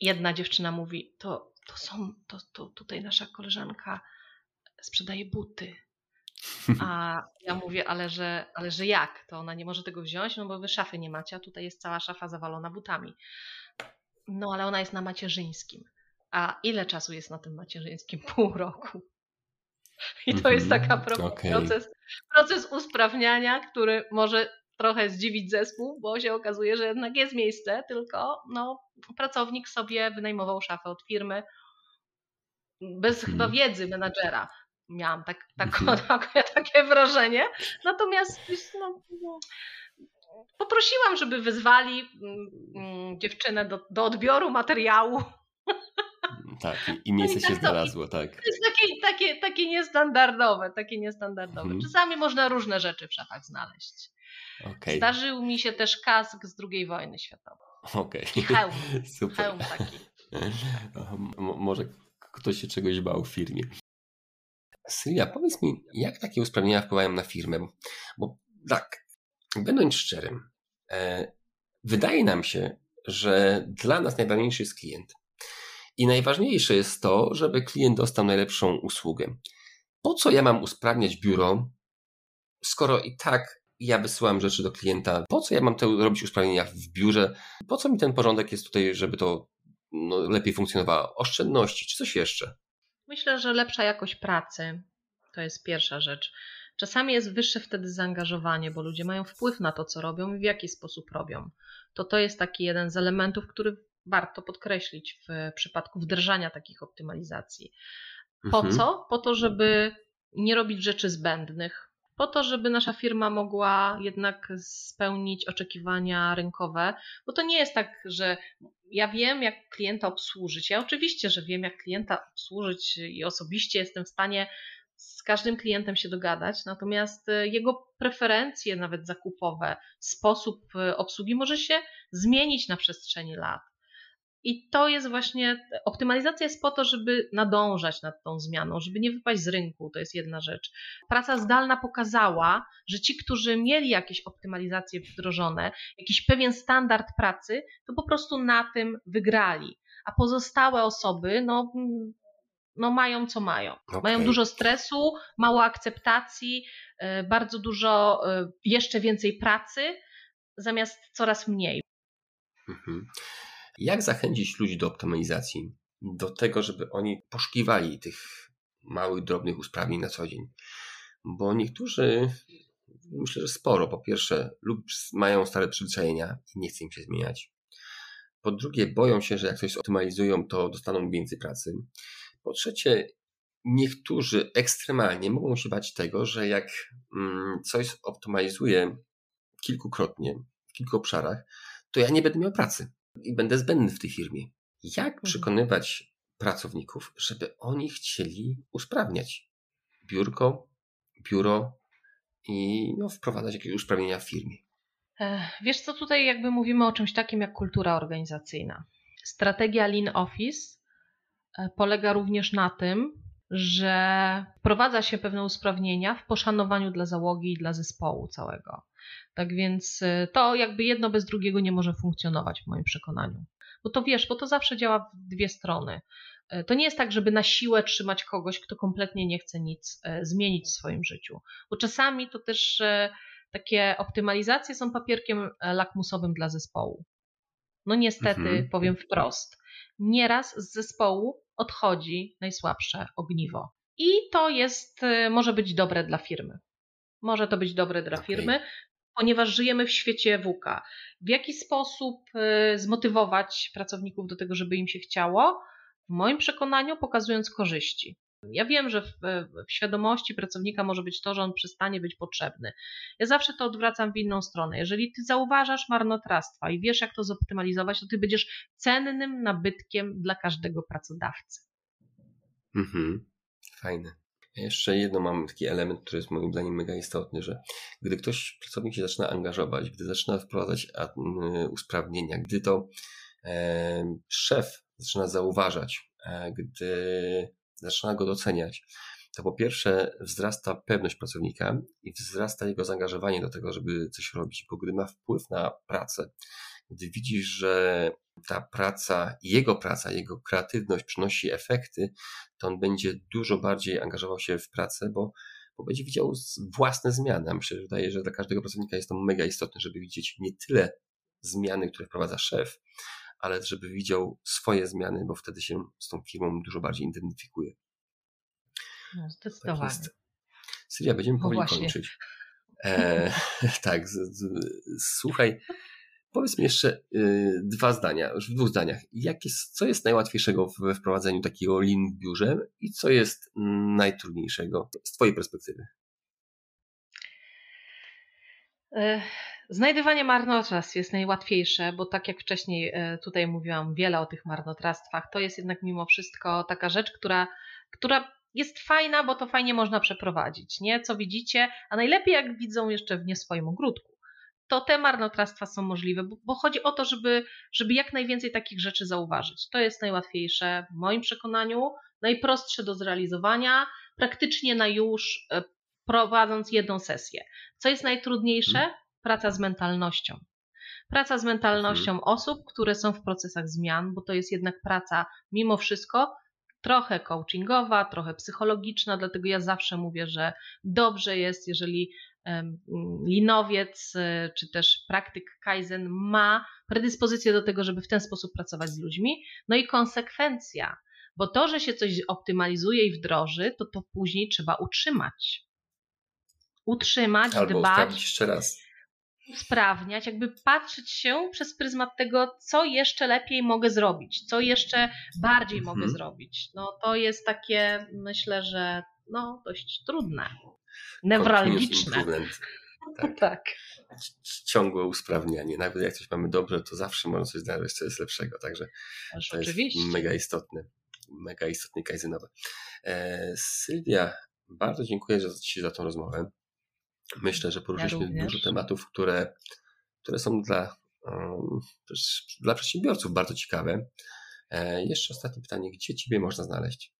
jedna dziewczyna mówi, to, to są, to, to tutaj nasza koleżanka sprzedaje buty. A ja mówię, ale że, ale że jak? To ona nie może tego wziąć, no bo wy szafy nie macie, a tutaj jest cała szafa zawalona butami. No ale ona jest na macierzyńskim. A ile czasu jest na tym macierzyńskim? Pół roku. I to jest taka mhm, okay. proces, proces usprawniania, który może trochę zdziwić zespół, bo się okazuje, że jednak jest miejsce, tylko no, pracownik sobie wynajmował szafę od firmy bez hmm. chyba wiedzy menadżera. Miałam tak, tak, takie, wrażenie. Natomiast no, no, poprosiłam, żeby wyzwali mm, mm, dziewczynę do, do odbioru materiału. Tak, i no miejsce no i się tak znalazło, tak. To jest takie, takie, takie niestandardowe, takie niestandardowe. Mhm. Czasami można różne rzeczy w szafach znaleźć. Okay. Zdarzył mi się też kask z II wojny światowej. Okej. Okay. hełm. Super. Hełm taki. Może ktoś się czegoś bał w firmie. Sylwia, powiedz mi, jak takie usprawnienia wpływają na firmę? Bo tak, będąc szczerym, e, wydaje nam się, że dla nas najważniejszy jest klient. I najważniejsze jest to, żeby klient dostał najlepszą usługę. Po co ja mam usprawniać biuro, skoro i tak ja wysyłam rzeczy do klienta? Po co ja mam te robić usprawnienia w biurze? Po co mi ten porządek jest tutaj, żeby to no, lepiej funkcjonowało? Oszczędności czy coś jeszcze? Myślę, że lepsza jakość pracy to jest pierwsza rzecz. Czasami jest wyższe wtedy zaangażowanie, bo ludzie mają wpływ na to, co robią i w jaki sposób robią. To to jest taki jeden z elementów, który warto podkreślić w przypadku wdrażania takich optymalizacji. Po mhm. co? Po to, żeby nie robić rzeczy zbędnych, po to, żeby nasza firma mogła jednak spełnić oczekiwania rynkowe, bo to nie jest tak, że ja wiem, jak klienta obsłużyć. Ja oczywiście, że wiem, jak klienta obsłużyć i osobiście jestem w stanie z każdym klientem się dogadać, natomiast e, jego preferencje, nawet zakupowe, sposób e, obsługi może się zmienić na przestrzeni lat. I to jest właśnie, optymalizacja jest po to, żeby nadążać nad tą zmianą, żeby nie wypaść z rynku, to jest jedna rzecz. Praca zdalna pokazała, że ci, którzy mieli jakieś optymalizacje wdrożone, jakiś pewien standard pracy, to po prostu na tym wygrali. A pozostałe osoby, no, no mają co mają. Okay. Mają dużo stresu, mało akceptacji, e, bardzo dużo, e, jeszcze więcej pracy, zamiast coraz mniej. Mhm. Jak zachęcić ludzi do optymalizacji? Do tego, żeby oni poszukiwali tych małych, drobnych usprawnień na co dzień. Bo niektórzy, myślę, że sporo, po pierwsze, lub mają stare przyzwyczajenia i nie chce im się zmieniać. Po drugie, boją się, że jak coś optymalizują, to dostaną więcej pracy. Po trzecie, niektórzy ekstremalnie mogą się bać tego, że jak mm, coś optymalizuję kilkukrotnie, w kilku obszarach, to ja nie będę miał pracy i będę zbędny w tej firmie. Jak mhm. przekonywać pracowników, żeby oni chcieli usprawniać biurko, biuro i no, wprowadzać jakieś usprawnienia w firmie? Wiesz co, tutaj jakby mówimy o czymś takim jak kultura organizacyjna. Strategia Lean Office e, polega również na tym, że wprowadza się pewne usprawnienia w poszanowaniu dla załogi i dla zespołu całego. Tak więc y, to jakby jedno bez drugiego nie może funkcjonować w moim przekonaniu. Bo to wiesz, bo to zawsze działa w dwie strony. E, to nie jest tak, żeby na siłę trzymać kogoś, kto kompletnie nie chce nic e, zmienić w swoim życiu. Bo czasami to też e, takie optymalizacje są papierkiem lakmusowym dla zespołu. No niestety, mhm. powiem wprost, nieraz z zespołu odchodzi najsłabsze ogniwo. I to jest, może być dobre dla firmy. Może to być dobre dla okay. firmy, ponieważ żyjemy w świecie WUKA. W jaki sposób zmotywować pracowników do tego, żeby im się chciało? w moim przekonaniu pokazując korzyści. Ja wiem, że w, w, świadomości pracownika może być to, że on przestanie być potrzebny. Ja zawsze to odwracam w inną stronę. Jeżeli ty zauważasz marnotrawstwa i wiesz, jak to zoptymalizować, to ty będziesz cennym nabytkiem dla każdego pracodawcy. Mhm, fajne. Jeszcze jedno mam taki element, który jest moim zdaniem mega istotny, że gdy ktoś, pracownik się zaczyna angażować, gdy zaczyna wprowadzać usprawnienia, gdy to e, szef zaczyna zauważać, e, gdy zaczyna go doceniać, to po pierwsze wzrasta pewność pracownika i wzrasta jego zaangażowanie do tego, żeby coś robić, bo gdy ma wpływ na pracę, gdy widzisz, że ta praca, jego praca, jego kreatywność przynosi efekty, to on będzie dużo bardziej angażował się w pracę, bo, bo będzie widział własne zmiany. A myślę, że wydaje, że dla każdego pracownika jest to mega istotne, żeby widzieć nie tyle zmiany, które wprowadza szef, ale żeby widział swoje zmiany, bo wtedy się z tą firmą dużo bardziej identyfikuje. No, zdecydowanie. Tak Syria, będziemy no powoli no kończyć. E, tak, z, z, słuchaj, powiedz mi jeszcze y, dwa zdania, już w dwóch zdaniach. Jak jest, co jest najłatwiejszego we wprowadzeniu takiego lin w biurze i co jest najtrudniejszego z Twojej perspektywy? Znajdywanie marnotrawstw jest najłatwiejsze, bo tak jak wcześniej e, tutaj mówiłam wiele o tych marnotrawstwach, to jest jednak mimo wszystko taka rzecz, która, która jest fajna, bo to fajnie można przeprowadzić, nie? Co widzicie, a najlepiej jak widzą jeszcze w nie swoim ogródku. To te marnotrawstwa są możliwe, bo, bo chodzi o to, żeby, żeby jak najwięcej takich rzeczy zauważyć. To jest najłatwiejsze w moim przekonaniu, najprostsze do zrealizowania, praktycznie na już e, prowadząc jedną sesję. Co jest najtrudniejsze? Hmm praca z mentalnością. Praca z mentalnością mhm. osób, które są w procesach zmian, bo to jest jednak praca mimo wszystko trochę coachingowa, trochę psychologiczna, dlatego ja zawsze mówię, że dobrze jest, jeżeli linowiec e, czy też praktyk Kaizen ma predyspozycję do tego, żeby w ten sposób pracować z ludźmi. No i konsekwencja, bo to, że się coś optymalizuje i wdroży, to to później trzeba utrzymać. Utrzymać, Albo dbać. jeszcze raz usprawniać, jakby patrzeć się przez pryzmat tego, co jeszcze lepiej mogę zrobić, co jeszcze bardziej mhm. mogę zrobić. No to jest takie, myślę, że no, dość trudne, newralgiczne. Tak. tak. Ciągłe usprawnianie. Nawet jak coś mamy dobrze, to zawsze można coś znaleźć, co jest lepszego. Także Aż to oczywiście. jest mega istotne. Mega istotne kaizynowe. E, Sylwia, bardzo dziękuję Ci za tą rozmowę. Myślę, że poruszyliśmy ja dużo tematów, które, które są dla, um, dla przedsiębiorców bardzo ciekawe. E, jeszcze ostatnie pytanie, gdzie Ciebie można znaleźć?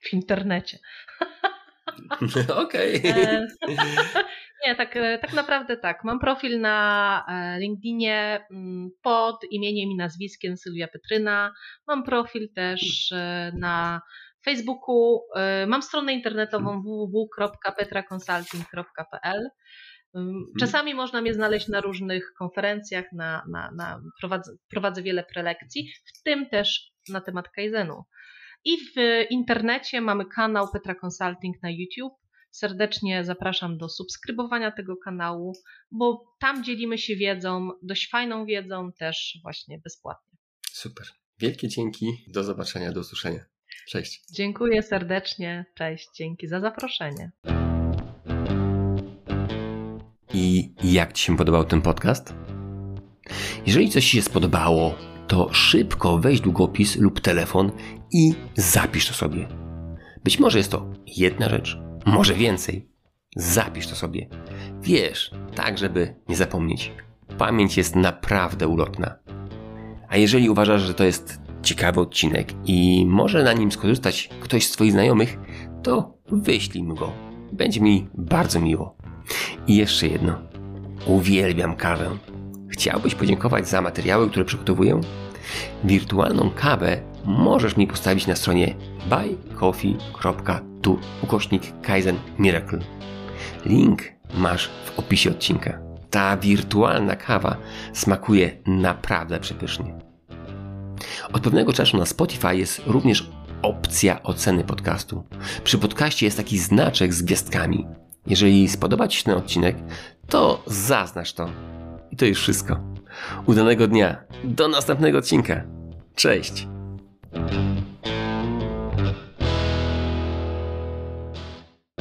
W internecie. Okej. E, nie, tak, e, tak naprawdę tak. Mam profil na e, LinkedInie mm, pod imieniem i nazwiskiem Sylwia Petryna. Mam profil też na Facebooku, mam stronę internetową mhm. www.petraconsulting.pl. Mhm. Czasami można mnie znaleźć na różnych konferencjach, na, na, na prowadzę, prowadzę wiele prelekcji, w tym też na temat Kaizenu. I w internecie mamy kanał Petra Consulting na YouTube. Serdecznie zapraszam do subskrybowania tego kanału, bo tam dzielimy się wiedzą, dość fajną wiedzą, też właśnie bezpłatnie. Super. Wielkie dzięki. Do zobaczenia, do usłyszenia. Cześć. Dziękuję serdecznie. Cześć. Dzięki za zaproszenie. I jak Ci się podobał ten podcast? Jeżeli coś Ci się spodobało, to szybko weź długopis lub telefon i zapisz to sobie. Być może jest to jedna rzecz, może więcej. Zapisz to sobie. Wiesz, tak żeby nie zapomnieć. Pamięć jest naprawdę ulotna. A jeżeli uważasz, że to jest ciekawy odcinek i może na nim skorzystać ktoś z Twoich znajomych, to wyślij mi go. Będzie mi bardzo miło. I jeszcze jedno. Uwielbiam kawę. Chciałbyś podziękować za materiały, które przygotowuję? Wirtualną kawę możesz mi postawić na stronie buycoffee.tu ukośnik Kaizen Miracle. Link masz w opisie odcinka. Ta wirtualna kawa smakuje naprawdę przepysznie. Od pewnego czasu na Spotify jest również opcja oceny podcastu. Przy podcaście jest taki znaczek z gwiazdkami. Jeżeli spodoba Ci się ten odcinek, to zaznacz to. I to już wszystko. Udanego dnia. Do następnego odcinka. Cześć.